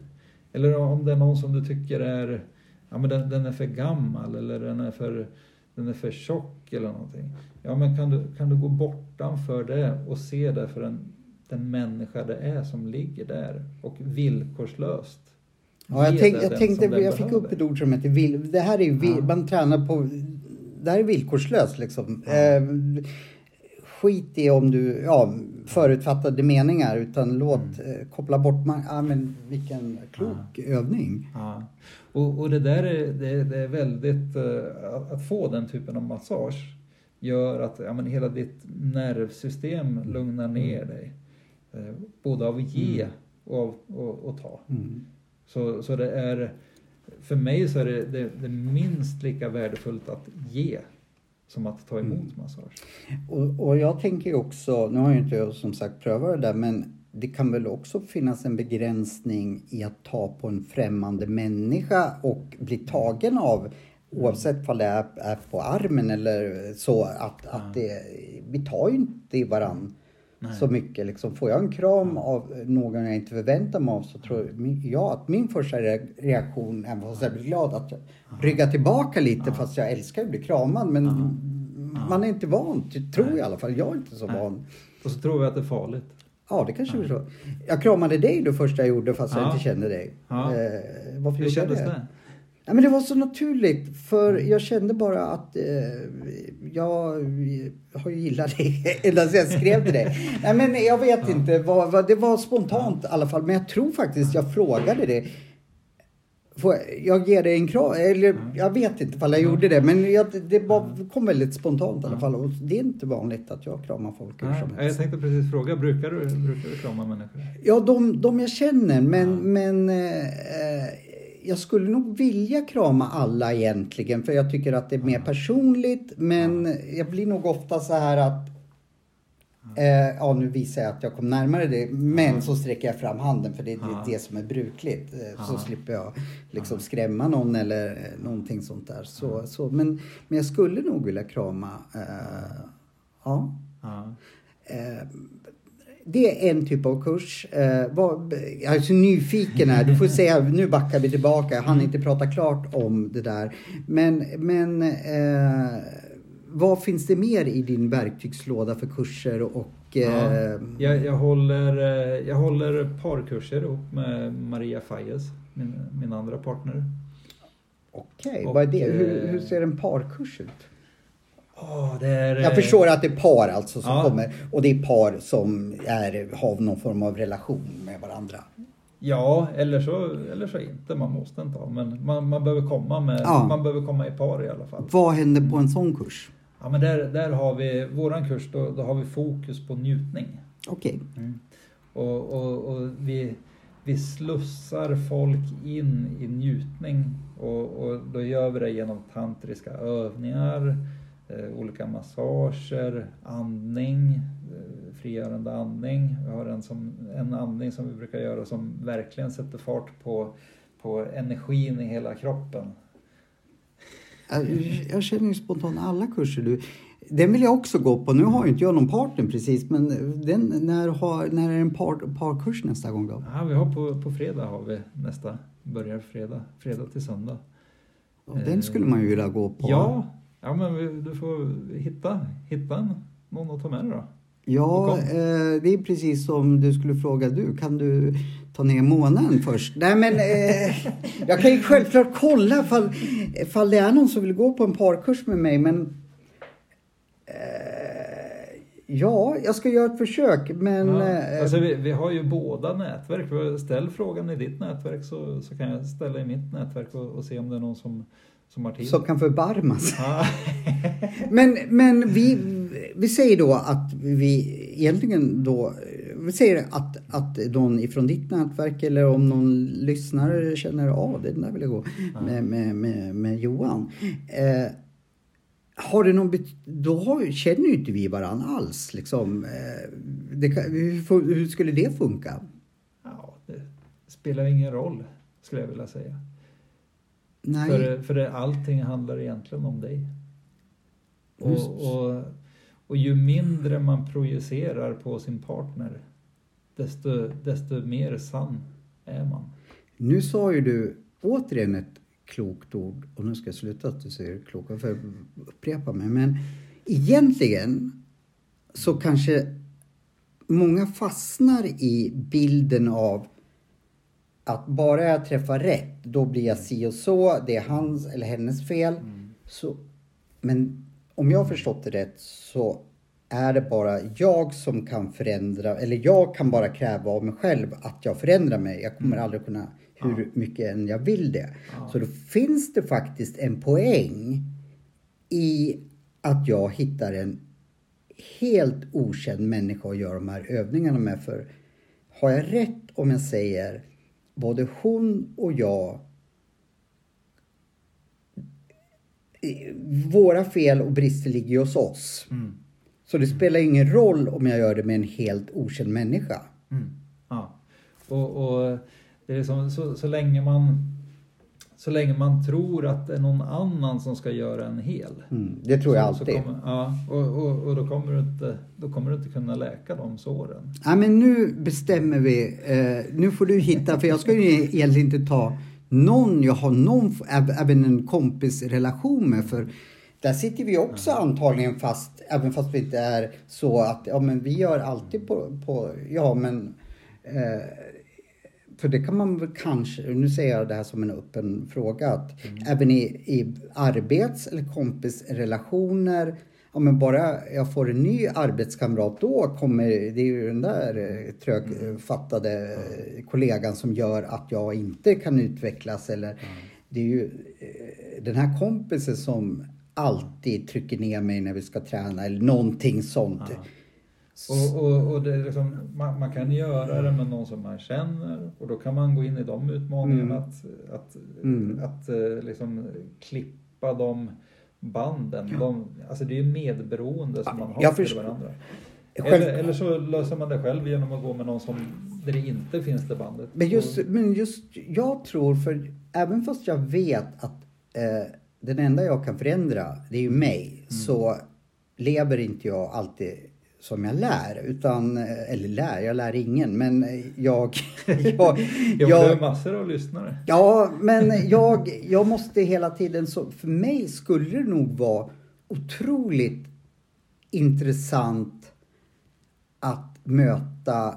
Eller om det är någon som du tycker är, ja men den, den är för gammal eller den är för, den är för tjock eller någonting. Ja men kan du, kan du gå bortanför det och se det för den, den människa det är som ligger där och villkorslöst Ja, jag, tänk, jag tänkte, jag fick behöver. upp ett ord som heter vill, det här är vill, Ja. man tränar på, det här är villkorslöst liksom. Ja. Eh, skit i om du, ja, förutfattade meningar utan låt, Mm. eh, koppla bort, man, ja men vilken klok övning. Ja. Och, och det där är, det, det är väldigt, eh, att, få den typen av massage gör att ja, men hela ditt nervsystem lugnar ner dig. Eh, både av att ge och av och, och ta. Mm. Så, så det är, för mig så är det, det, det minst lika värdefullt att ge som att ta emot massage. Och, och jag tänker också, nu har ju inte jag som sagt prövat det där, men det kan väl också finnas en begränsning i att ta på en främmande människa och bli tagen av Oavsett om det är, är på armen eller så att, att det, vi tar ju inte i varann Nej. så mycket. Liksom. Får jag en kram av någon jag inte förväntar mig av så tror jag att min första re- reaktion, även fast jag blir glad, att jag ryggar tillbaka lite fast jag älskar att bli kramad. Men man är inte van, tror jag i alla fall. Jag är inte så Nej. van. Och så tror vi att det är farligt. Ja, det kanske är så. Jag kramade dig då första jag gjorde fast jag Ja. inte kände dig. Ja. Eh, varför Hur gjorde jag kändes det? det? Ja, men det var så naturligt för Mm. jag kände bara att eh, jag har ju gillat dig [laughs] ända sedan jag skrev till dig. Nej men jag vet inte, vad, vad, det var spontant i alla fall. Men jag tror faktiskt jag frågade dig. Får jag- jag ger dig en kram? Eller jag vet inte ifall jag gjorde det. Men jag, det var, kom väldigt spontant i alla fall. Och det är inte vanligt att jag kramar folk hur som jag helst. tänkte precis fråga, brukar du, brukar du krama människor? Ja, de, de jag känner. Men, Ja. men eh, eh, jag skulle nog vilja krama alla egentligen. För jag tycker att det är mer personligt. Men jag blir nog ofta så här att Eh, ja, nu visar jag att jag kom närmare dig. Men så sträcker jag fram handen för det är Ja. det, det som är brukligt. Eh, Så slipper jag liksom skrämma någon eller eh, någonting sånt där. Så, så, men, men jag skulle nog vilja krama. Eh, ja. Ja. Eh, det är en typ av kurs. Eh, vad, jag är så nyfiken här. Du får säga, nu backar vi tillbaka. Jag hann inte prata klart om det där. Men, men eh, vad finns det mer i din verktygslåda för kurser och... Ja, Eh, jag, jag, håller, eh, jag håller parkurser ihop med Maria Fajes, min, min andra partner. Okej, och, vad är det? Hur, eh, hur ser en parkurs ut? Oh, är, Jag eh, förstår att det är par alltså som Ja. kommer. Och det är par som är, har någon form av relation med varandra. Ja, eller så, eller så inte. Man måste inte ha. Men man, man, behöver komma med, Ja. man behöver komma i par i alla fall. Vad händer på en sån kurs? Ja, men där, där har vi, våran kurs, då, då har vi fokus på njutning. Okej. Och, och, och vi, vi slussar folk in i njutning och, och då gör vi det genom tantriska övningar, olika massager, andning, eh, frigörande andning. Vi har en, som, en andning som vi brukar göra som verkligen sätter fart på, på energin i hela kroppen. Jag, jag känner ju spontant alla kurser du... Den vill jag också gå på. Nu har ju inte jag någon partner precis, men den, när, har, när är en par, parkurs nästa gång då? Ja, vi har på, på fredag har vi nästa, börjar fredag, fredag till söndag. Och den skulle man ju vilja gå på. Ja, ja men du får hitta, hitta en, någon att ta med dig då. Ja, eh, det är precis som du skulle fråga du, kan du ta ner månaden först? Nej men, eh, jag kan ju självklart kolla ifall, ifall det är någon som vill gå på en parkurs med mig men eh, Ja, jag ska göra ett försök men ja. eh, alltså, vi, vi har ju båda nätverk. Ställ frågan i ditt nätverk så, så kan jag ställa i mitt nätverk och, och se om det är någon som, som som kan förbarmas. Ja. [laughs] Men, men vi, vi säger då att vi egentligen då, vi säger att, att någon ifrån ditt nätverk eller om någon lyssnare känner av det där vill jag gå med, med, med, med Johan. Eh, har det någon då har, känner ju inte vi varandra alls liksom. Eh, det hur, hur skulle det funka? ja, det spelar ingen roll skulle jag vilja säga. Nej. För, för allting handlar egentligen om dig. Och, och, Och ju mindre man projicerar på sin partner, desto, desto mer sann är man. Nu sa ju du återigen ett klokt ord och nu ska jag sluta att du säger kloka för jag upprepa mig. Men egentligen så kanske många fastnar i bilden av att bara jag träffar rätt, då blir jag si och så. Det är hans eller hennes fel. Så, men om jag har förstått det rätt så är det bara jag som kan förändra, eller jag kan bara kräva av mig själv att jag förändrar mig. Jag kommer aldrig kunna, hur mycket än jag vill det. Så då finns det faktiskt en poäng i att jag hittar en helt okänd människa att göra de här övningarna med. För har jag rätt om jag säger både hon och jag våra fel och brister ligger ju hos oss. Mm. Så det spelar ingen roll om jag gör det med en helt okänd människa. Mm. Ja. Och, och det är som, så, så, länge man så länge man tror att det är någon annan som ska göra en hel. Mm, det tror jag så, alltid. Så kommer, ja, och, och, och då, kommer du inte, då kommer du inte kunna läka de såren. Ja, men nu bestämmer vi. Eh, nu får du hitta, för jag ska ju egentligen inte ta någon jag har någon, även en kompisrelation med. För där sitter vi också antagligen fast, även fast vi inte är så att, ja men vi gör alltid på, på ja men eh, för det kan man väl kanske, nu säger jag det här som en öppen fråga, att Mm. även i, i arbets eller kompisrelationer, ja men bara jag får en ny arbetskamrat då kommer, det är ju den där eh, trögfattade eh, kollegan som gör att jag inte kan utvecklas eller det är ju eh, den här kompisen som alltid trycker ner mig när vi ska träna eller någonting sånt. Ja. Och, och, och det är liksom, man, man kan göra det med någon som man känner och då kan man gå in i de utmaningarna Mm. att, att, Mm. att eh, liksom klippa de banden. De, alltså det är ju medberoende som man har till förstår. varandra. Själv- Eller, eller så löser man det själv genom att gå med någon som, där det inte finns det bandet. Men just, men just jag tror, för även fast jag vet att eh, den enda jag kan förändra, det är ju mig, så lever inte jag alltid som jag lär. Utan, eller lär, jag lär ingen, men jag... [laughs] [laughs] jag, jag massor av lyssnare. ja, men jag, jag måste hela tiden, så för mig skulle det nog vara otroligt intressant att möta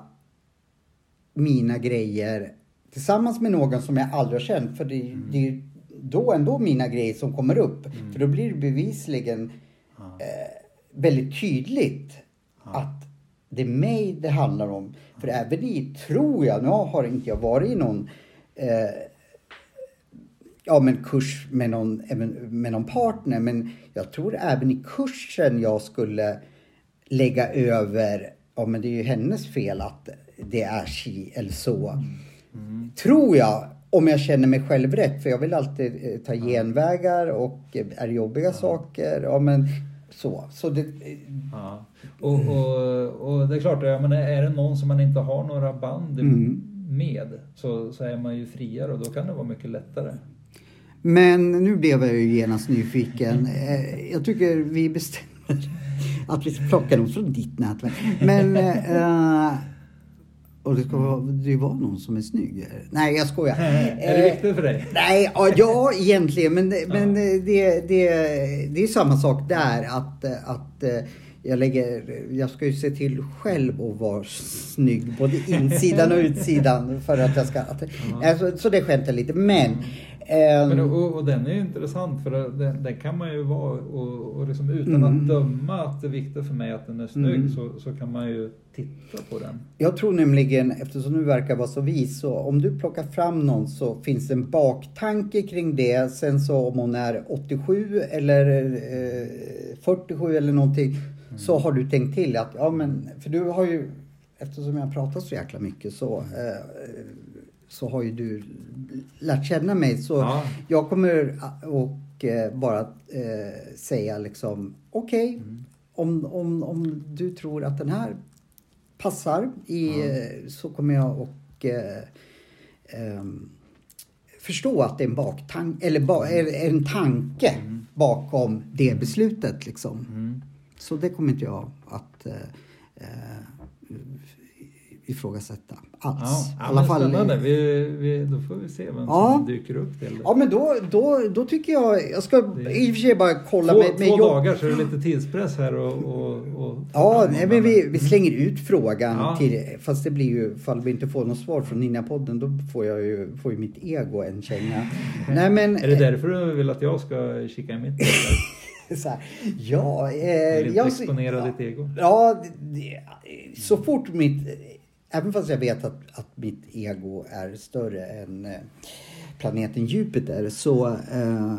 mina grejer tillsammans med någon som jag aldrig har känt. För det, det är då ändå mina grejer som kommer upp. För då blir det bevisligen eh, väldigt tydligt att det är mig det handlar om. För även i, tror jag, nu har inte jag varit i någon eh, ja, men kurs med någon, med någon partner. Men jag tror även i kursen jag skulle lägga över, ja men det är ju hennes fel att det är si eller så. Tror jag, om jag känner mig själv rätt. För jag vill alltid eh, ta genvägar och eh, är jobbiga saker, ja men så. Så det, Ja. Och, och, och det är klart, jag menar, är det någon som man inte har några band Mm. med så, så är man ju friare och då kan det vara mycket lättare. Men nu blev jag ju genast nyfiken. Eh, Jag tycker vi bestämmer att vi ska plocka något från ditt nätverk. Men... eh, och det ska vara, det var någon som är snygg. Nej, jag skojar. Är det Eh, viktigt för dig? Nej, ja, [laughs] egentligen. Men, det- men det, det, det, är samma sak där. Att, att eh, jag, lägger, jag ska ju se till själv att vara snygg. Både insidan och utsidan. För att jag ska... Alltså, så det skämtar lite. Men... ehm, Men, och, och den är ju intressant för den, den kan man ju vara och, och liksom utan Mm. att döma att det är viktigt för mig att den är snygg Mm. så, så kan man ju titta på den. Jag tror nämligen, eftersom du verkar vara så vis, så om du plockar fram någon så finns det en baktanke kring det. Sen så om hon är 87 eller eh, 47 eller någonting så har du tänkt till att, ja men, för du har ju, eftersom jag pratar så jäkla mycket så, eh, så har ju du lärt känna mig. Så Ja. jag kommer och eh, bara eh, säga liksom, okej, om, om, om du tror att den här passar i, eh, så kommer jag och eh, ehm, förstå att det är en baktanke, eller ba, är en tanke bakom det beslutet liksom. Mm. Så det kommer inte jag att eh, eh, ifrågasätta alls. Ja, ja, alla fall, spännande. Vi, vi, då får vi se vem Ja. som dyker upp till. Ja men då, då, då tycker jag, jag ska Det- i och för sig bara kolla två med, med två jobb. dagar så är det lite tidspress här och... och, och Ja, nej, men vi, vi slänger ut frågan Ja. till, fast det blir ju, ifall vi inte får något svar från Ninja-podden, då får jag ju, får ju mitt ego en känga. [laughs] nej men, Är det därför du vill att jag ska kika i mitt? [laughs] [laughs] Så här, ja, eh, vill jag, exponera ditt ego? Ja, det, så fort mitt... Även fast jag vet att, att mitt ego är större än eh, planeten Jupiter så eh,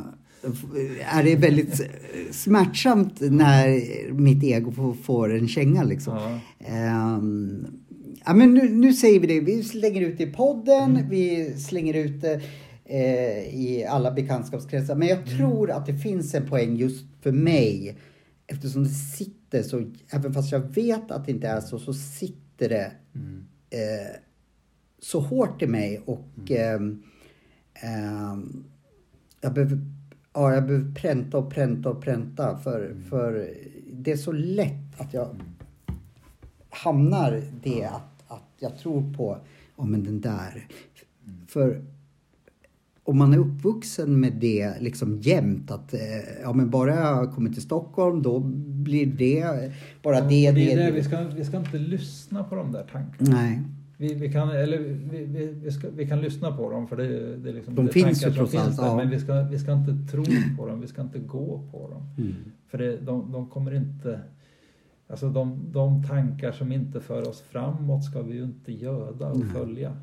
är det väldigt smärtsamt när mitt ego får, en känga liksom. Ja. Ja, men nu, nu säger vi det. Vi slänger ut det i podden. Mm. Vi slänger ut det eh, i alla bekantskapskretsar. Men jag Mm. tror att det finns en poäng just för mig. Eftersom det sitter så, även fast jag vet att det inte är så, så sitter det Mm. eh, så hårt i mig. Och ehm, jag behöver Ja, jag behöver pränta och pränta och pränta för, för det är så lätt att jag hamnar det att, att jag tror på, ja men den där. För om man är uppvuxen med det liksom jämt att eh, ja men bara jag kommer till Stockholm då blir det bara Ja, det, och det, är det. Vi ska, vi ska inte lyssna på de där tankarna. Nej. Vi, vi, kan, eller vi, vi, vi, ska, vi kan lyssna på dem för det, det är liksom De det finns ju trots allt, ja. Men vi ska, vi ska inte tro på dem, vi ska inte gå på dem. Mm. För det, de, de kommer inte... Alltså de, de tankar som inte för oss framåt ska vi ju inte göda och Nej. följa.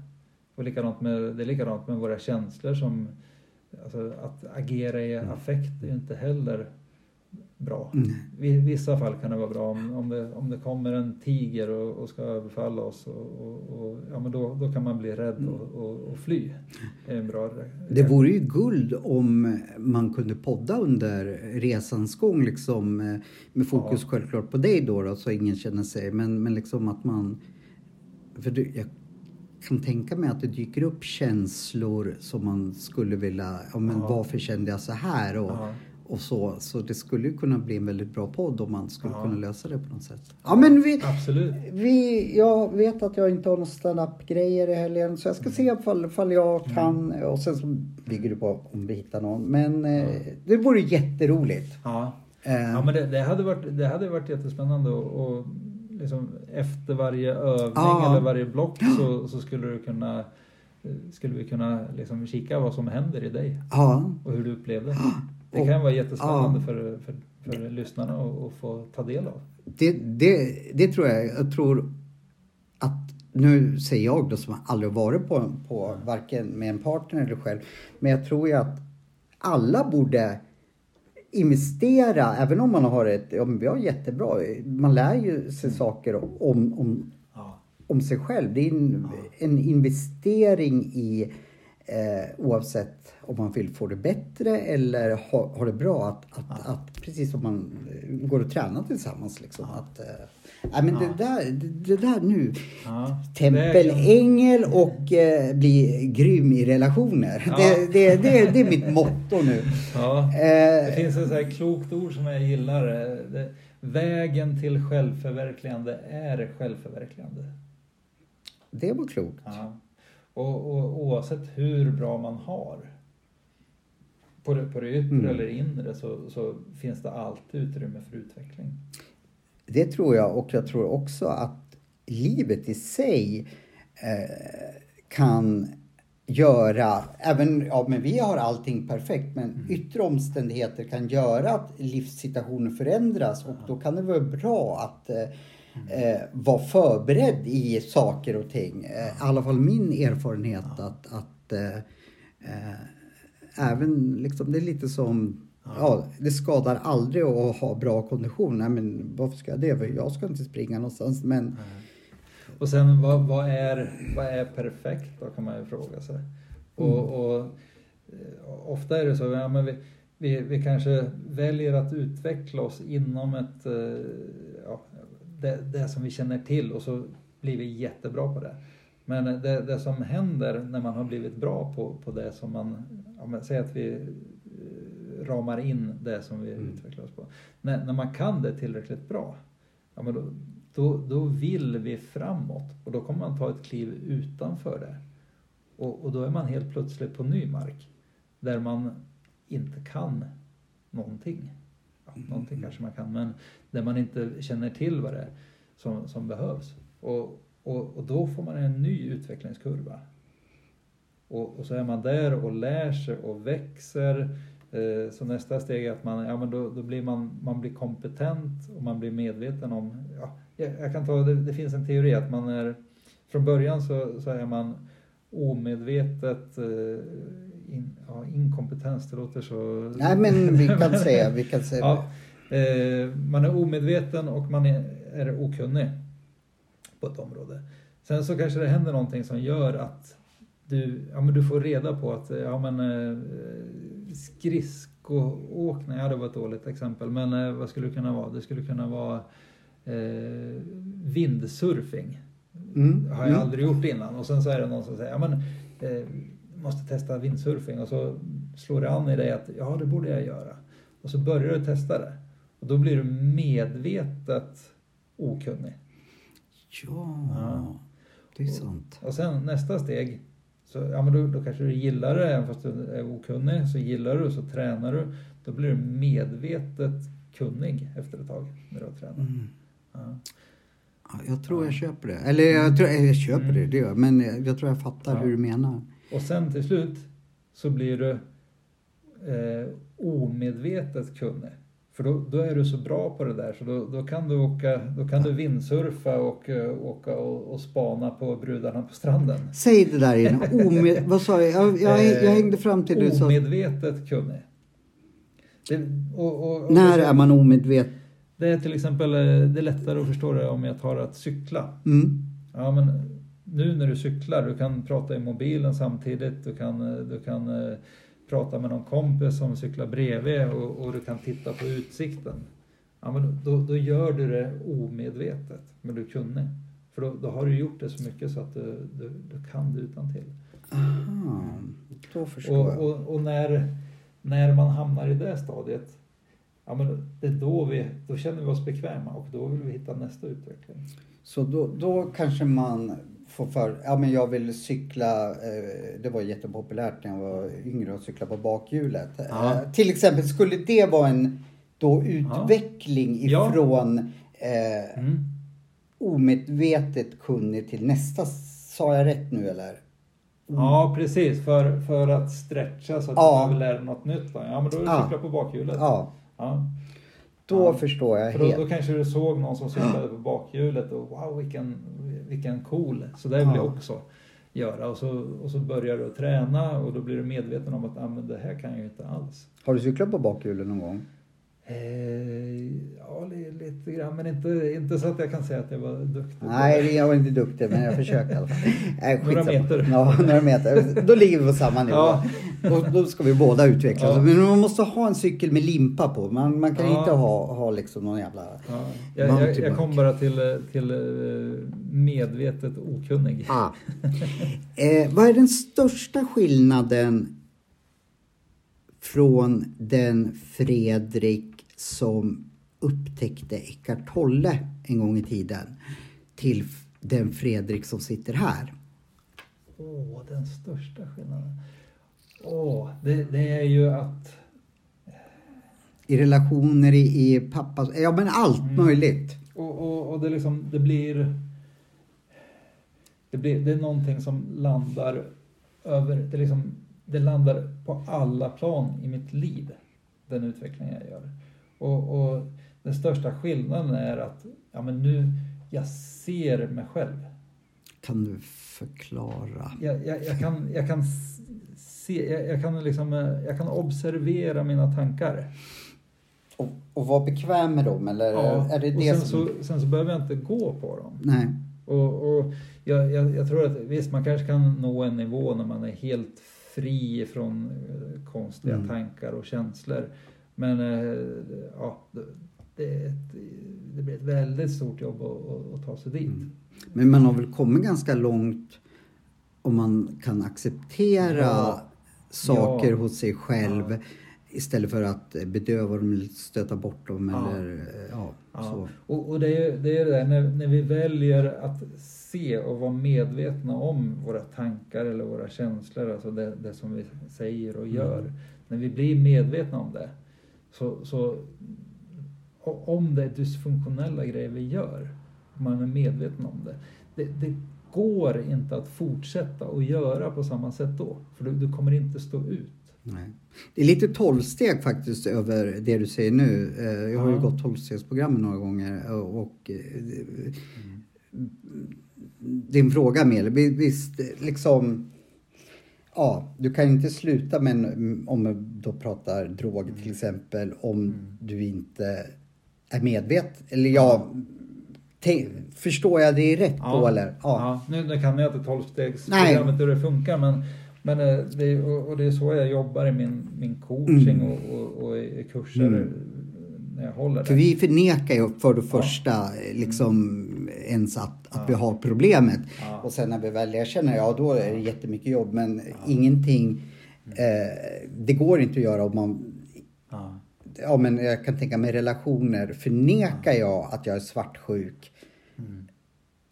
Och likadant med, det är likadant med våra känslor som... Alltså att agera i affekt är ju inte heller bra. Mm. I vissa fall kan det vara bra om, om, det, om det kommer en tiger och, och ska överfalla oss. Och, och, och, ja, men då, då kan man bli rädd och, och, och fly. Det är en bra Det vore ju guld om man kunde podda under resans gång liksom eh, med fokus Ja. självklart på dig då, då så ingen känner sig men, men liksom att man för du, jag kan tänka mig att det dyker upp känslor som man skulle vilja, ja men Ja. varför kände jag så här och, Ja. och så. Så det skulle ju kunna bli en väldigt bra podd om man skulle Ja. kunna lösa det på något sätt. Ja men vi, Absolut. vi, jag vet att jag inte har några stand-up-grejer i helgen så jag ska se ifall, ifall jag kan och sen så bygger det på om vi hittar någon. Men eh, det vore jätteroligt. Ja. Eh, Ja, men det, det, hade varit, det hade varit jättespännande och, och liksom efter varje övning Ja. eller varje block så, så skulle du kunna skulle vi kunna liksom kika vad som händer i dig ja, och hur du upplevde det. Det kan vara jättespännande ja. för, för, för lyssnarna att få ta del av. det, det, det tror jag. Jag tror att, nu säger jag då som aldrig varit på, på varken med en partner eller själv. Men jag tror ju att alla borde investera, även om man har ett, ja men vi har jättebra, man lär ju sig saker om, om, Ja. om sig själv. Det är en, en investering i eh, oavsett om man vill få det bättre eller ha, ha det bra. Att, att, att, precis som man eh, går och tränar tillsammans. Liksom, att, eh, nej, men det, där, det, det där nu. Ja. Tempelängel och eh, bli grym i relationer. Ja. Det, det, det, det är mitt motto nu. Ja. Det Eh, finns ett så här klokt ord som jag gillar. Det, vägen till självförverkligande är självförverkligande. det var klokt. Ja. Och, och oavsett hur bra man har på det, på det yttre Mm. eller inre så, så finns det alltid utrymme för utveckling. Det tror jag och jag tror också att livet i sig eh, kan göra, även, ja men vi har allting perfekt, men yttre omständigheter kan göra att livssituationen förändras och då kan det vara bra att eh, eh, vara förberedd i saker och ting. Eh, I alla fall min erfarenhet att, att eh, även liksom, det är lite som Ja, det skadar aldrig att ha bra kondition. Nej, men varför ska jag det? För Jag ska inte springa någonstans. Men Och sen vad, vad, är, vad är perfekt då kan man ju fråga sig. Och, och eh, ofta är det så, ja, men vi, vi, vi kanske väljer att utveckla oss inom ett, eh, ja, det, det som vi känner till och så blir vi jättebra på det. Men det, det som händer när man har blivit bra på, på det som man, ja, men säg att vi ramar in det som vi Mm. utvecklar oss på. När, när man kan det tillräckligt bra, ja, men då, då, då vill vi framåt och då kommer man ta ett kliv utanför det. Och, och då är man helt plötsligt på ny mark där man inte kan någonting. Ja, någonting kanske man kan, men där man inte känner till vad det är som, som behövs. Och, och, och då får man en ny utvecklingskurva. Och, och så är man där och lär sig och växer. Eh, så nästa steg är att man, ja, men då, då blir man, man blir kompetent och man blir medveten om, ja, jag, kan ta, det, det finns en teori att man är, från början så, så är man omedvetet eh, in, ja, inkompetens, det låter så... Nej men vi kan [laughs] säga, vi kan säga. Ja, eh, man är omedveten och man är, är okunnig på ett område. Sen så kanske det händer någonting som gör att du, ja, men du får reda på att ja, men, skridskoåkning, ja det var ett dåligt exempel, men eh, vad skulle det kunna vara? Det skulle kunna vara eh, vindsurfing. Mm, har jag mm. aldrig gjort innan och sen så är det någon som säger ja men eh, måste testa vindsurfing och så slår det an i dig att ja det borde jag göra. Och så börjar du testa det. Och då blir du medvetet okunnig. Ja, Ja. det är sant. Och sen nästa steg, så, ja, men då, då kanske du gillar det, även fast du är okunnig, så gillar du så tränar du. Då blir du medvetet kunnig efter ett tag när du har tränat. Mm. Ja. Ja, jag tror jag köper det. Eller jag, tror, jag köper det, Mm. det gör jag. Men jag, jag tror jag fattar Ja. hur du menar. Och sen till slut så blir du eh, omedvetet kunnig. För då, då är du så bra på det där så då, då kan du åka, då kan du vindsurfa och eh, åka och, och spana på brudarna på stranden. Säg det där igen. Omed, [laughs] vad sa jag? Jag, jag, jag hängde fram till du sa... Omedvetet kunnig. Det, och, och, När är man omedveten? Det är till exempel eh, det är lättare att förstå det om jag tar att cykla. Mm. Ja, men nu när du cyklar, du kan prata i mobilen samtidigt, du kan, eh, du kan eh, prata med någon kompis som cyklar bredvid och, och du kan titta på utsikten. Ja, men då, då gör du det omedvetet, men du kunnig. För då, då har du gjort det så mycket så att du, du, du kan det utan till. Aha, då förstår Och, jag. och, och när, när man hamnar i det stadiet, ja, men det är då, vi, då känner vi oss bekväma och då vill vi hitta nästa utveckling. Så då, då kanske man får för... Ja men jag vill cykla. Eh, det var jättepopulärt när jag var yngre att cykla på bakhjulet. Ja. Eh, till exempel, skulle det vara en då utveckling Ja. ifrån eh, Mm. omedvetet kunnig till nästa? Sa jag rätt nu eller? Ja, precis. För, för att stretcha så att Ja. man behöver lära något nytt. Då. Ja, men då är det cykla på bakhjulet. Ja. Då Ja. förstår jag För då, helt. då kanske du såg någon som cyklade på bakhjulet och wow, vilken, vilken cool. Så det vill Ja. jag också göra. Och så, och så börjar du träna och då blir du medveten om att ah, men det här kan jag ju inte alls. Har du cyklat på bakhjulen någon gång? Eh, ja, li- lite grann, men inte, inte så att jag kan säga att jag var duktig. Nej, jag var inte duktig men jag försökte i alla fall. [laughs] Nej, Några meter. Ja, några meter. Då ligger vi på samma nivå. Ja. Då, då ska vi båda utvecklas. Ja. Men man måste ha en cykel med limpa på. Man, man kan Ja. inte ha, ha liksom någon jävla... Ja, jag, jag, jag kom bara till, till eh, medvetet okunnig. Ah. Eh, vad är den största skillnaden från den Fredrik som upptäckte Eckart Tolle en gång i tiden till den Fredrik som sitter här? Åh, den största skillnaden. Åh, det, det är ju att... I relationer, i, i pappas... Ja men allt Mm. möjligt. Och, och, och det, liksom, det blir... Det, blir, det är någonting som landar över... Det, liksom, det landar på alla plan i mitt liv, den utveckling jag gör. Och, och den största skillnaden är att ja, men nu, jag ser mig själv. Kan du förklara? Jag, jag, jag, kan, jag, kan se, jag, jag, kan liksom, eh, jag kan observera mina tankar. Och, och vara bekväm med dem eller är det det sen, som... så, sen så behöver jag inte gå på dem. Nej. Och, och jag, jag, jag tror att visst, man kanske kan nå en nivå när man är helt fri från eh, konstiga Mm. tankar och känslor. Men eh, ja, det, det, blir ett väldigt stort jobb att, att, att ta sig dit. Mm. Men man har väl kommit ganska långt om man kan acceptera Ja. Saker Ja. hos sig själv. istället för att bedöva dem stöta bort dem Ja. eller eh, ja, Ja. så. Och, och det, är, det är det där när, när vi väljer att se och vara medvetna om våra tankar eller våra känslor, alltså det, det som vi säger och gör. När vi blir medvetna om det, så, så om det är dysfunktionella grejer vi gör, man är medveten om det, det, det går inte att fortsätta att göra på samma sätt då, för du, du kommer inte stå ut. Nej. Det är lite tolvsteg faktiskt över det du säger nu. Eh, Jag har ju Ja. gått tolvstegsprogrammet några gånger eh, och eh, din fråga vi- visst liksom Ja, du kan inte sluta med om vi då pratar droger till exempel om du inte är medveten. Eller ja, förstår jag det rätt på eller? Ja. Ja, nu, kan jag inte tolvstegsprogrammet hur det funkar men, men eh, det, är- och, det är så jag jobbar i min, min coaching Mm. och, och, och i kurser Mm. när jag håller För det. vi förnekar ju för det första liksom ens att, att vi har problemet. Ja. Och sen när vi väl erkänner, ja då är det jättemycket jobb men ingenting, eh, det går inte att göra om man Ja. Ja men jag kan tänka mig relationer. Förnekar jag att jag är svartsjuk Mm.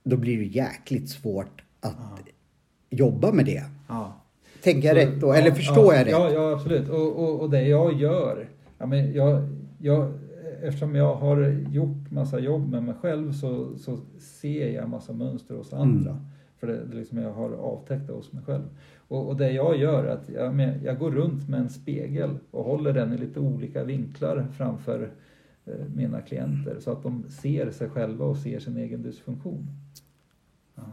Då blir det jäkligt svårt att jobba med det. Ja. Tänker jag rätt då? ja, Eller förstår ja, jag rätt? Ja, ja absolut. Och, och, och det jag gör, ja, men jag, jag, eftersom jag har gjort massa jobb med mig själv så, så ser jag massa mönster hos andra. Mm. För det, det liksom jag har avtäckt det hos mig själv. Och, och det jag gör är att jag, jag går runt med en spegel och håller den i lite olika vinklar framför mina klienter så att de ser sig själva och ser sin egen dysfunktion. Ja.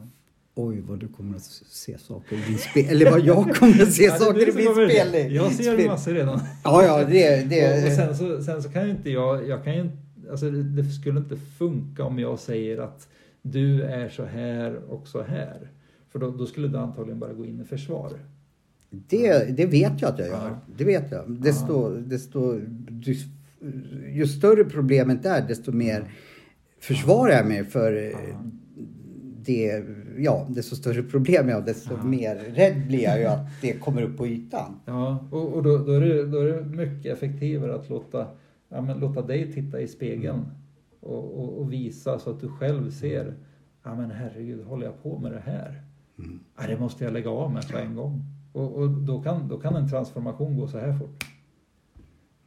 Oj vad du kommer att se saker i din spel. Eller vad jag [laughs] kommer att se Ja, saker i min spel. Jag ser spel. massor redan. Ja, ja, det... det Och, och sen, så, sen så kan ju inte jag, jag kan ju inte, alltså det, skulle inte funka om jag säger att du är så här och så här. För då, då skulle du antagligen bara gå in i försvar. Det, det vet jag att jag gör. Ja. Det vet jag. Desto, desto, ju, ju större problemet är, desto mer försvarar jag mig för eh, det, ja, desto större problem jag har, desto mer rädd blir jag ju att det kommer upp på ytan. Ja, och, och då, då, är det, då är det mycket effektivare att låta, ja, men låta dig titta i spegeln och, och, och visa så att du själv ser, ja men herregud, håller jag på med det här? Ja, det måste jag lägga av med på en gång. Och, och då, kan, då kan en transformation gå så här fort.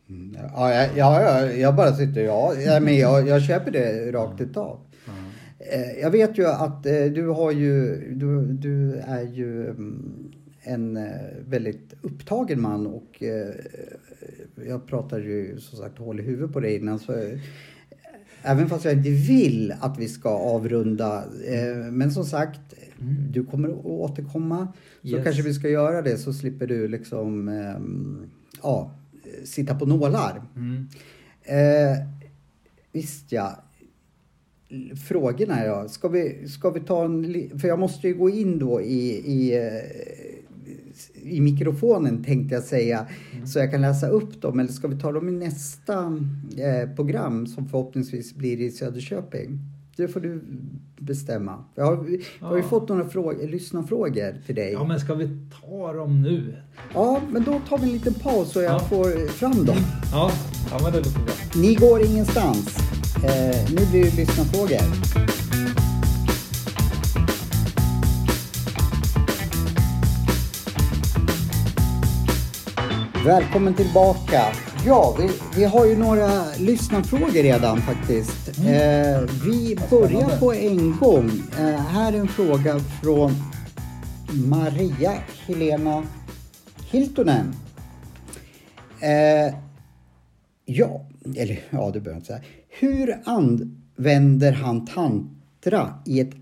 Mm, Ja, ja, ja, ja, jag bara sitter, ja, men jag, jag köper det rakt utav. Eh, Jag vet ju att eh, du har ju, du, du är ju mm, en eh, väldigt upptagen man och jag pratade ju som sagt hål i huvudet på dig innan så Även fast jag inte vill att vi ska avrunda. Men som sagt, du kommer att återkomma. Så Yes. kanske vi ska göra det så slipper du liksom ehm, ja, sitta på nålar. Mm. Eh, visst ja. Frågorna ja. Ska vi, ska vi ta en... För jag måste ju gå in då i, i, eh, i mikrofonen tänkte jag säga. Så jag kan läsa upp dem. Eller ska vi ta dem i nästa eh, program som förhoppningsvis blir i Söderköping? Det får du bestämma. Jag har, jag har ju Ja. fått några frågor, lyssnarfrågor till dig. Ja, men ska vi ta dem nu? Ja, men då tar vi en liten paus så jag Ja. får fram dem. Ja, ja men det låter bra. Ni går ingenstans. Eh, nu blir det lyssnarfrågor. Välkommen tillbaka. Ja, vi, vi har ju några lyssnarfrågor redan faktiskt. Eh, vi börjar på en gång. Eh, här är en fråga från Maria Helena Hiltonen. Eh, Ja, eller ja, det behöver jag inte säga. Hur använder han tantra i, ett,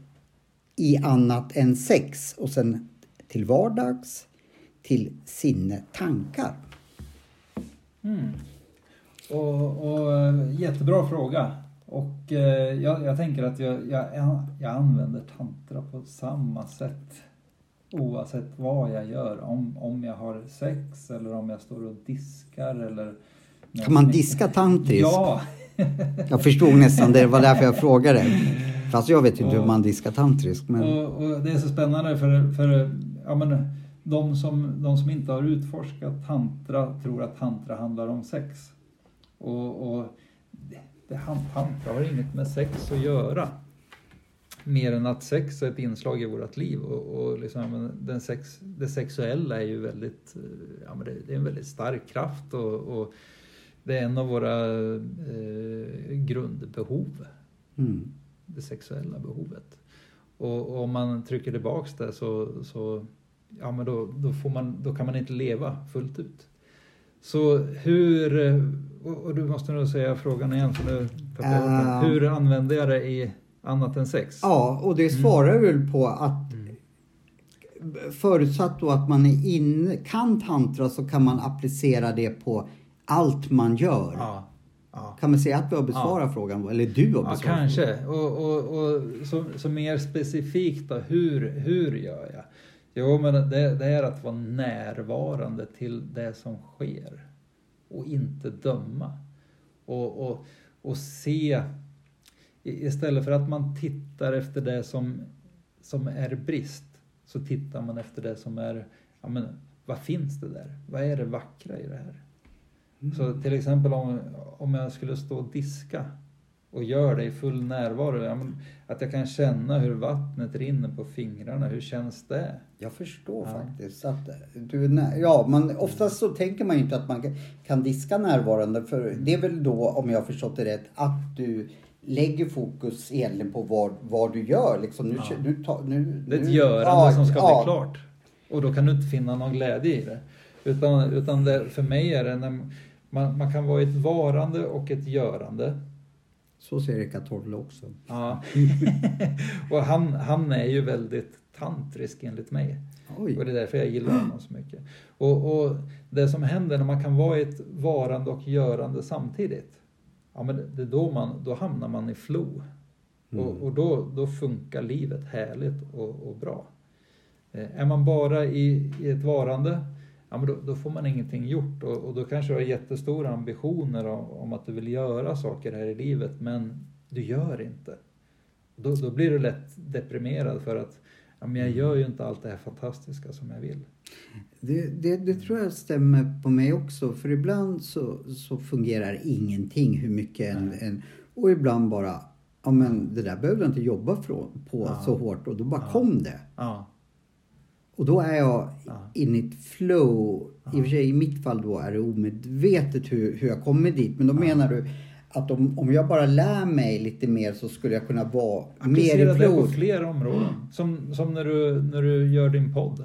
i annat än sex? Och sen till vardags, till sinne, tankar. Mm. Och, och eh, jättebra fråga. Och eh, jag, jag tänker att jag, jag, jag använder tantra på samma sätt oavsett vad jag gör. Om, om jag har sex eller om jag står och diskar eller... Kan man diska tantriskt? Ja! [laughs] Jag förstod nästan det, var därför jag frågade. Fast jag vet inte hur man diskar tantriskt. Men... Och, och det är så spännande för, för ja, men, de som, de som inte har utforskat tantra tror att tantra handlar om sex. Och, och det, det, tantra har inget med sex att göra. Mer än att sex är ett inslag i vårt liv och, och liksom, den sex, det sexuella är ju väldigt, ja, men det, det är en väldigt stark kraft och, och det är en av våra eh, grundbehov. Mm. Det sexuella behovet. Och, och, om man trycker tillbaks det så, så ja, men då, då, får man, då kan man inte leva fullt ut. Så hur, och du måste nog säga frågan igen för nu uh, Hur använder jag det i annat än sex? Ja, och det svarar mm. väl på att mm. förutsatt då att man är in, kan tantra så kan man applicera det på allt man gör. Ja. Ja. Kan man säga att vi har besvarat ja. frågan? Eller du har besvarat ja, kanske. Frågan? Och, och, och så, så, mer specifikt då, hur, hur gör jag? Jo, men det, det, är att vara närvarande till det som sker och inte döma. Och, och, och se, istället för att man tittar efter det som, som är brist, så tittar man efter det som är, ja men vad finns det där? Vad är det vackra i det här? Mm. Så till exempel om, om jag skulle stå och diska och gör det i full närvaro. Att jag kan känna hur vattnet rinner på fingrarna. Hur känns det? Jag förstår ja. faktiskt. Att du, ja, man, oftast så tänker man ju inte att man kan diska närvarande. För det är väl då, om jag har förstått det rätt, att du lägger fokus egentligen på vad, vad du gör. Liksom, nu, ja. nu, nu, det är ett görande ja, som ska ja. bli klart. Och då kan du inte finna någon glädje i det. Utan, utan det, för mig är det när man, man kan vara ett varande och ett görande. Så ser Eckart Tolle också. Ja. [laughs] och han, han är ju väldigt tantrisk enligt mig. Oj. Och det är därför jag gillar honom så mycket. Och, och det som händer när man kan vara ett varande och görande samtidigt. Ja, men det är då, man, då hamnar man i flow. Mm. Och, och då, då funkar livet härligt och, och bra. Eh, är man bara i, i ett varande ja, men då, då, får man ingenting gjort och, och, då kanske du har jättestora ambitioner om, om, att du vill göra saker här i livet men du gör inte. Då, då blir du lätt deprimerad för att ja, men jag mm. gör ju inte allt det här fantastiska som jag vill. Det, det, det, tror jag stämmer på mig också. För ibland så, så fungerar ingenting hur mycket en, en... Och ibland bara, ja men det där behöver jag inte jobba på ja. så hårt och då bara ja. kom det. Ja. Och då är jag ja. in i ett flow. Ja. I och för sig i mitt fall då är det omedvetet hur, hur jag kommer dit. Men då ja. menar du att om, om jag bara lär mig lite mer så skulle jag kunna vara mer i flow. det på fler områden. Som, som när, du, när du gör din podd.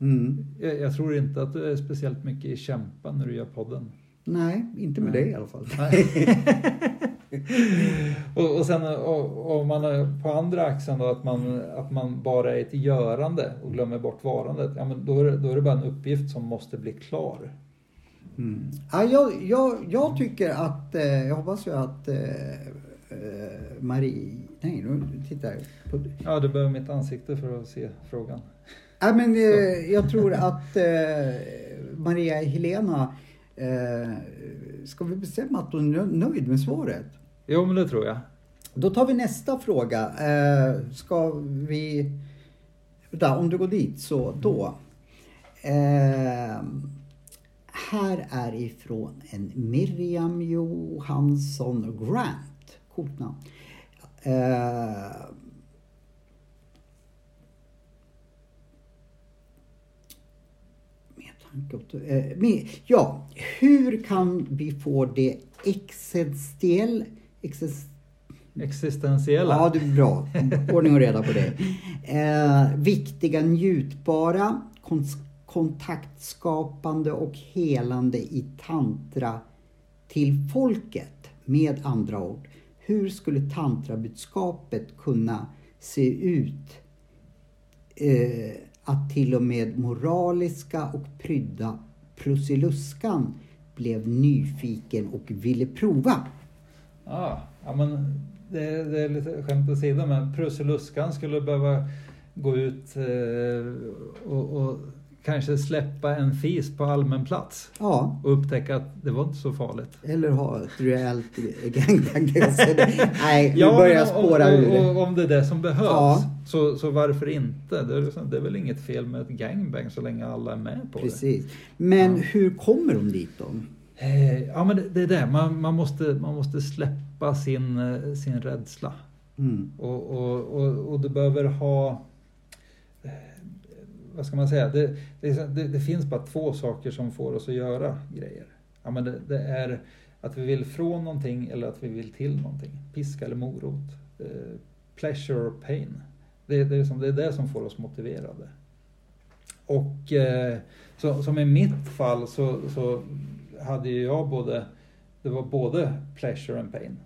Mm. Jag, jag, tror inte att du är speciellt mycket i kämpa när du gör podden. Nej, inte med Nej. det i alla fall. [laughs] [laughs] [laughs] och, och sen om man är på andra axeln då att man, att man bara är ett görande och glömmer bort varandet. Ja, men då, är det, då är det bara en uppgift som måste bli klar. Mm. Ja, jag, jag, jag tycker att, eh, jag hoppas ju att eh, eh Marie, nej nu tittar jag på... Ja, du behöver mitt ansikte för att se frågan. Ja, men eh, jag tror att eh, Maria Helena eh, ska vi bestämma att hon är nöjd med svaret? Jo, men det tror jag. Då tar vi nästa fråga. Eh, ska vi... Där, om du går dit så då. Eh, här är ifrån en Miriam Johansson Grant. Coolt namn. Eh, eh ja, hur kan vi få det existentiella Exist Existentiella. Ja, det är bra. [laughs] Ordning och reda på det. Eh, viktiga, njutbara, kon kontaktskapande och helande i tantra till folket. Med andra ord, hur skulle tantrabudskapet kunna se ut? Eh, att till och med moraliska och prydda Prussiluskan blev nyfiken och ville prova. Ah, ja, men det, det är lite skämt åsido, men Prussiluskan skulle behöva gå ut eh, och, och, kanske släppa en fis på allmän plats Ja, och upptäcka att det var inte så farligt. eller ha ett rejält gangbang. [laughs] Nej, nu Ja, börjar men jag spåra om, ur. och, om det är det som behövs, Ja. så, så varför inte? Det är, liksom, det är väl inget fel med ett gangbang så länge alla är med på det. Precis. Men Ja. hur kommer de dit då? Eh, Ja, men det, det är det. Man, man, måste, man måste släppa sin, eh, sin rädsla. Mm. Och, och, och, och du behöver ha... eh, Vad ska man säga? Det, det, det, finns bara två saker som får oss att göra grejer. Ja, men det, är att vi vill från någonting eller att vi vill till någonting. Piska eller morot. Eh, pleasure or pain. Det, det, är som, det är det som får oss motiverade. Och eh, så, som i mitt fall så, så hade ju jag både, det var både pleasure and pain.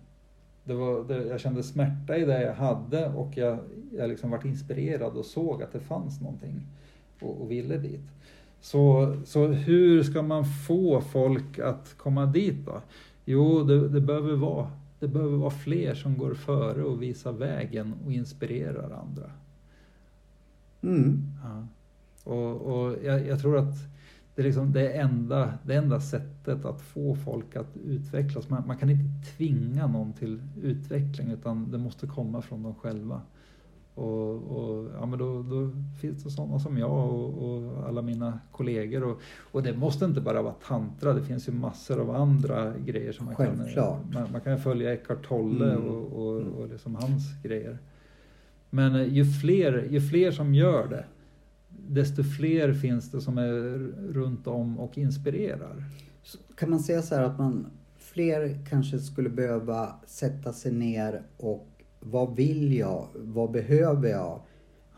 Det var, det, jag kände smärta i det jag hade och jag, jag liksom vart inspirerad och såg att det fanns någonting och, och ville dit. Så, så hur ska man få folk att komma dit då? Jo, det, det, behöver vara, det behöver vara fler som går före och visar vägen och inspirerar andra. Mm. Ja. Och, och jag, jag tror att det är liksom det enda, det enda sättet att få folk att utvecklas. Man, man kan inte tvinga någon till utveckling utan det måste komma från dem själva. Och, och ja, men då, då finns det sådana som jag och, och alla mina kollegor. Och, och det måste inte bara vara tantra, det finns ju massor av andra grejer som man Självklart. kan... Man, man kan följa Eckart Tolle Mm. och, och, Mm. och liksom hans grejer. Men eh, ju fler, ju fler som gör det, desto fler finns det som är runt om och inspirerar. Så Kan man säga så här att man fler kanske skulle behöva sätta sig ner och vad vill jag? Vad behöver jag?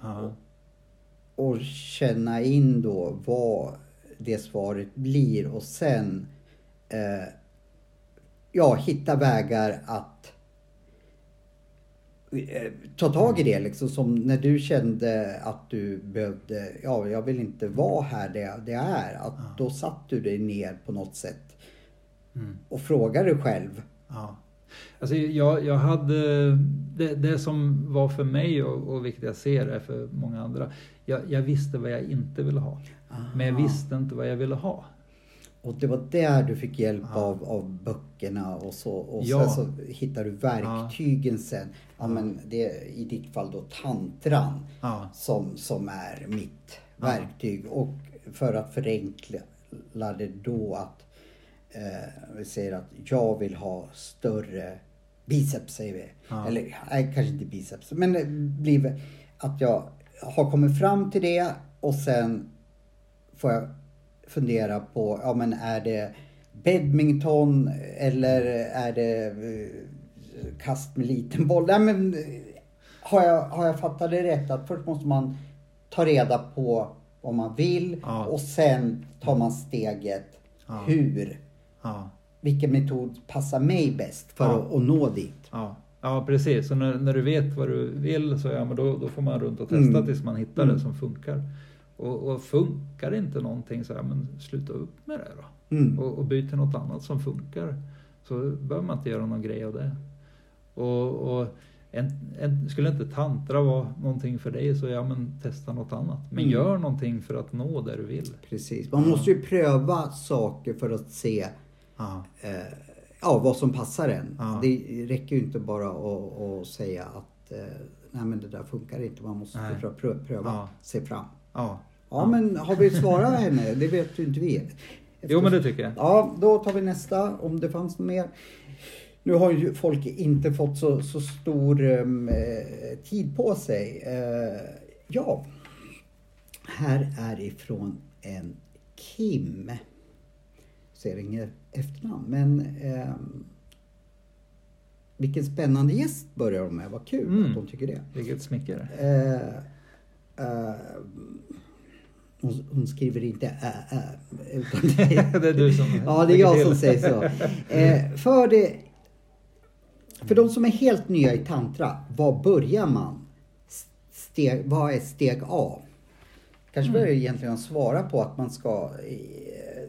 Ja. Och känna in då vad det svaret blir och sen eh, ja, hitta vägar att ta tag i det liksom. Som när du kände att du behövde, ja jag vill inte vara här där det är. Att Ja. då satt du dig ner på något sätt Mm. och frågade dig själv. Ja. Alltså jag, jag hade, det, det som var för mig och, och vilket jag ser är för många andra. Jag, jag visste vad jag inte ville ha. Men jag Aha. visste inte vad jag ville ha. Och det var där du fick hjälp Ja. av, av böckerna och så. Och Ja. sen så hittar du verktygen sen. Ja men det är i ditt fall då tantran Ja. som, som är mitt Ja. verktyg. Och för att förenkla det då att eh, vi säger att jag vill ha större biceps säger vi. Ja. Eller nej, kanske inte biceps. Men det blir att jag har kommit fram till det och sen får jag fundera på, ja men är det badminton eller är det eh, kast med liten boll? Nej, men, eh, har, jag, har jag fattat det rätt att först måste man ta reda på vad man vill Ja. och sen tar man steget Ja. hur, Ja. vilken metod passar mig bäst för att, att nå dit. Ja, ja precis. Så när, när du vet vad du vill så ja, men då, då får man runt och testa Mm. tills man hittar Mm. det som funkar. Och, och funkar inte någonting så ja, men sluta upp med det då. Mm. Och, och byt till något annat som funkar. Så behöver man inte göra någon grej av det. Och, och en, en, skulle inte tantra vara någonting för dig så ja men testa något annat. Men Mm. gör någonting för att nå där du vill. Precis. Man måste ju pröva saker för att se Ja. eh, ja, vad som passar en. Ja. Det räcker ju inte bara att, att säga att eh, nej men det där funkar inte. Man måste pröva, pröva Ja. se fram. Ja. Ja, men har vi svarat henne? Det vet ju inte vi. Jo men det tycker jag. Ja, då tar vi nästa om det fanns mer. Nu har ju folk inte fått så, så stor eh, tid på sig. Eh, ja, här är ifrån en Kim. Ser inget efternamn, men ehm, vilken spännande gäst börjar de med. Vad kul Mm. att de tycker det. Vilket smicker. Eh, eh, hon, hon skriver inte ä, ä, utan [laughs] det, det är du som Ja, det är jag som säger så. Eh, för, det, för de som är helt nya i tantra, var börjar man? Steg, vad är steg A? Kanske börjar Mm. egentligen svara på att man ska eh,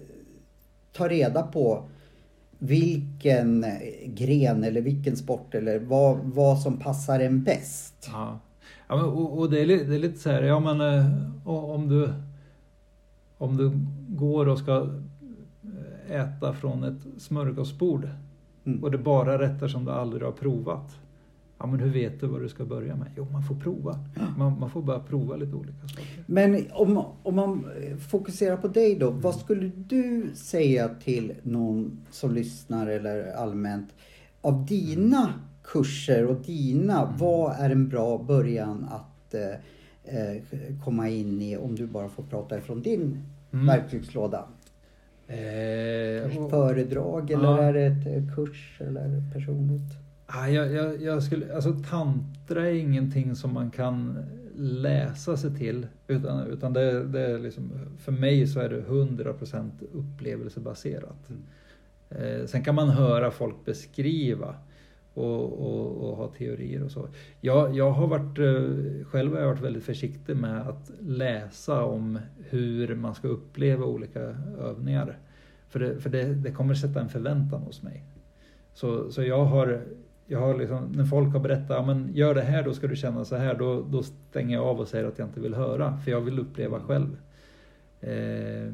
ta reda på vilken gren eller vilken sport eller vad, vad som passar en bäst. Ja. Ja, men, och, och det, är, det är lite så här, ja men eh, om du om du går och ska eh, äta från ett smörgåsbord Mm. och det är bara rätter som du aldrig har provat. Ja, men hur vet du vad du ska börja med? Jo, man får prova. Man, man får bara prova lite olika saker. Men om, om man fokuserar på dig då, vad skulle du säga till någon som lyssnar eller allmänt av dina kurser och dina, vad är en bra början att eh, eh, komma in i om du bara får prata ifrån din Mm. verktygslåda? Eh, och- Föredrag eller Ja. är det ett eh, kurs eller personligt? Ja, jag, jag, jag skulle, alltså tantra är ingenting som man kan läsa sig till. Utan, utan det, det är liksom, för mig så är det 100% upplevelsebaserat. Eh, sen kan man höra folk beskriva och, och, och ha teorier och så. Jag, jag har varit, eh, själv har jag varit väldigt försiktig med att läsa om hur man ska uppleva olika övningar. För det, för det, det kommer sätta en förväntan hos mig. Så, så jag har, jag har liksom, när folk har berättat, ja, men gör det här då ska du känna så här, då, då stänger jag av och säger att jag inte vill höra, för jag vill uppleva själv. Eh,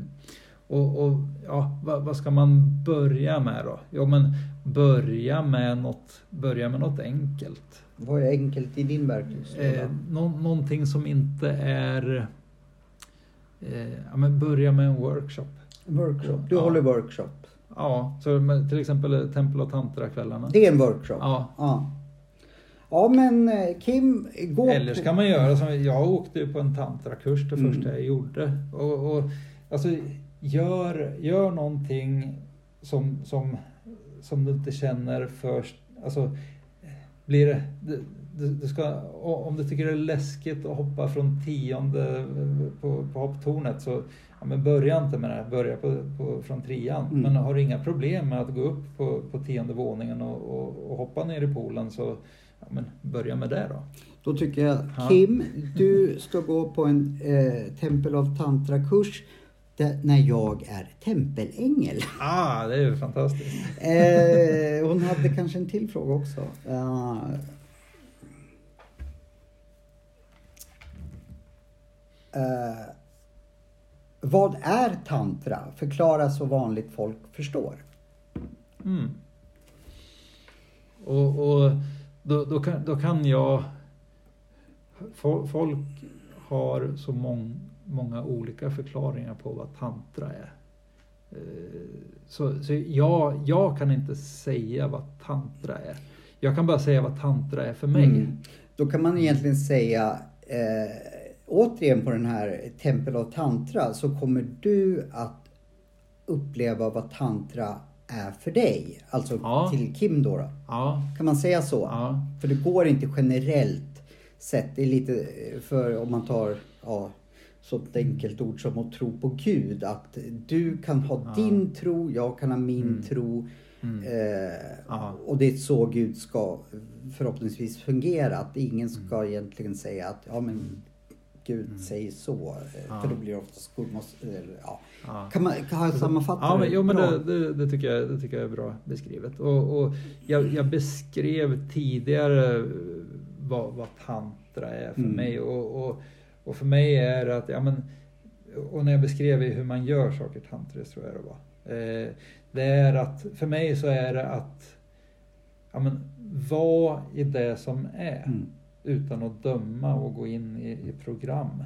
och, och ja, vad, vad ska man börja med då? Jo men börja med något, börja med något enkelt. Vad är enkelt i din verktygslåda? Eh, nå, någonting som inte är... Eh, ja, men börja med en workshop. workshop. Du Ja. håller workshop. Ja, så med, till exempel Tempel och Tantra-kvällarna. Det är en workshop? Ja. Ja, ja men eh, Kim, gå Eller ska man göra som, jag åkte ju på en tantrakurs det Mm. första jag gjorde. Och, och, alltså, gör, gör någonting som, som, som du inte känner först. Alltså, blir det, du, du, ska, om du tycker det är läskigt att hoppa från tionde på, på hopptornet så ja, men börja inte med det, börja på, på, från trean. Mm. Men har du inga problem med att gå upp på, på tionde våningen och, och, och hoppa ner i poolen så ja, men börja med det då. Då tycker jag, Ja. Kim, du ska gå på en eh, Tempel av Tantra-kurs när jag är tempelängel. Ah, det är ju fantastiskt. Eh, hon hade kanske en till fråga också. Eh, vad är tantra? Förklara så vanligt folk förstår. Mm. Och, och då, då, kan, då kan jag... fo- Folk har så mång, många olika förklaringar på vad tantra är. Eh, Så, så jag, jag kan inte säga vad tantra är. Jag kan bara säga vad tantra är för mig. Mm. Då kan man egentligen säga eh, återigen på den här Tempel av Tantra så kommer du att uppleva vad tantra är för dig. Alltså Ja. till Kim då, då. Ja, Kan man säga så? ja, För det går inte generellt sett. Det är lite eh, för om man tar ja, så ett enkelt ord som att tro på Gud. Att du kan ha Ja. din tro, jag kan ha min Mm. tro. Mm. Eh. Och det är så Gud ska förhoppningsvis fungera. Att ingen Mm. ska egentligen säga att ja men Gud säger så. eh, Ja. För då blir det ofta skolmås... eller, Ja. ja. Kan, man, kan jag sammanfatta Ja, men, jo, men det, det, det, tycker jag, det tycker jag är bra beskrivet. Och, och jag, jag beskrev tidigare vad, vad tantra är för Mm. mig. Och, och, och för mig är det att, ja, men, och när jag beskrev hur man gör saker tantriskt tror jag det var. Eh, det är att, för mig så är det att ja, men, vara i det som är. Mm. Utan att döma och gå in i, i program.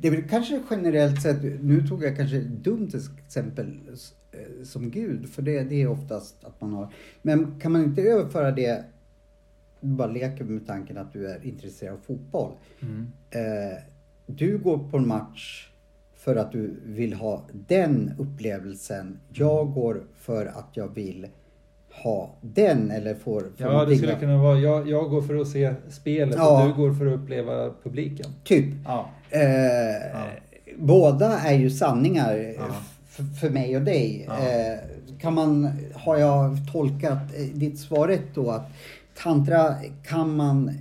Det är väl kanske generellt sett, nu tog jag kanske ett dumt exempel eh, som Gud, för det, det är oftast att man har. Men kan man inte överföra det, bara leker med tanken att du är intresserad av fotboll. Eh, du går på en match för att du vill ha den upplevelsen. Jag går för att jag vill ha den eller får... får Ja, det skulle kunna vara, jag, jag går för att se spelet Ja. och du går för att uppleva publiken. Typ. Ja. Eh, Ja. Båda är ju sanningar för mig och dig. Eh, kan man, har jag tolkat eh, ditt svar rätt då att tantra kan man... eh,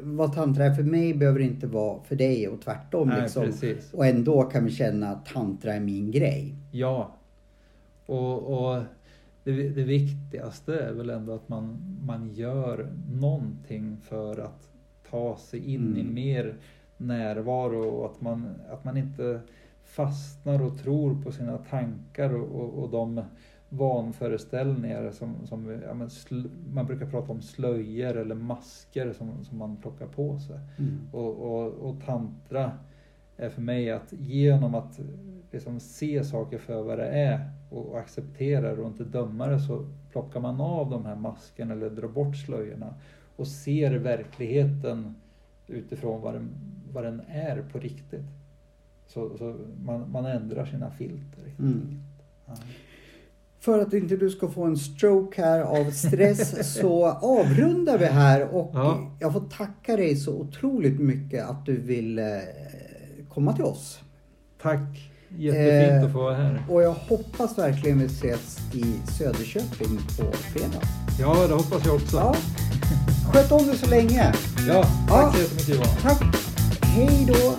Vad tantra är för mig behöver inte vara för dig och tvärtom. Nej, liksom. precis. Och ändå kan vi känna att tantra är min grej. Ja. Och, och det, det viktigaste är väl ändå att man, man gör någonting för att ta sig in i Mm. mer närvaro och att man, att man inte fastnar och tror på sina tankar och, och, och de vanföreställningar som, som ja, sl, man brukar prata om slöjor eller masker som, som man plockar på sig. Mm. Och, och, och tantra är för mig att genom att liksom se saker för vad det är och, och acceptera det och inte döma det så plockar man av de här maskerna eller drar bort slöjorna och ser verkligheten utifrån vad den, vad den är på riktigt. Så, så man, man ändrar sina filter. helt Mm. Ja. För att inte du ska få en stroke här av stress så avrundar vi här och Ja. jag får tacka dig så otroligt mycket att du vill eh, komma till oss. Tack! Jättefint Eh, att få vara här. Och jag hoppas verkligen vi ses i Söderköping på fredag. Ja, det hoppas jag också. Ja. Sköt om dig så länge. Ja, tack Ja. så jättemycket Johan. Tack. Hej då.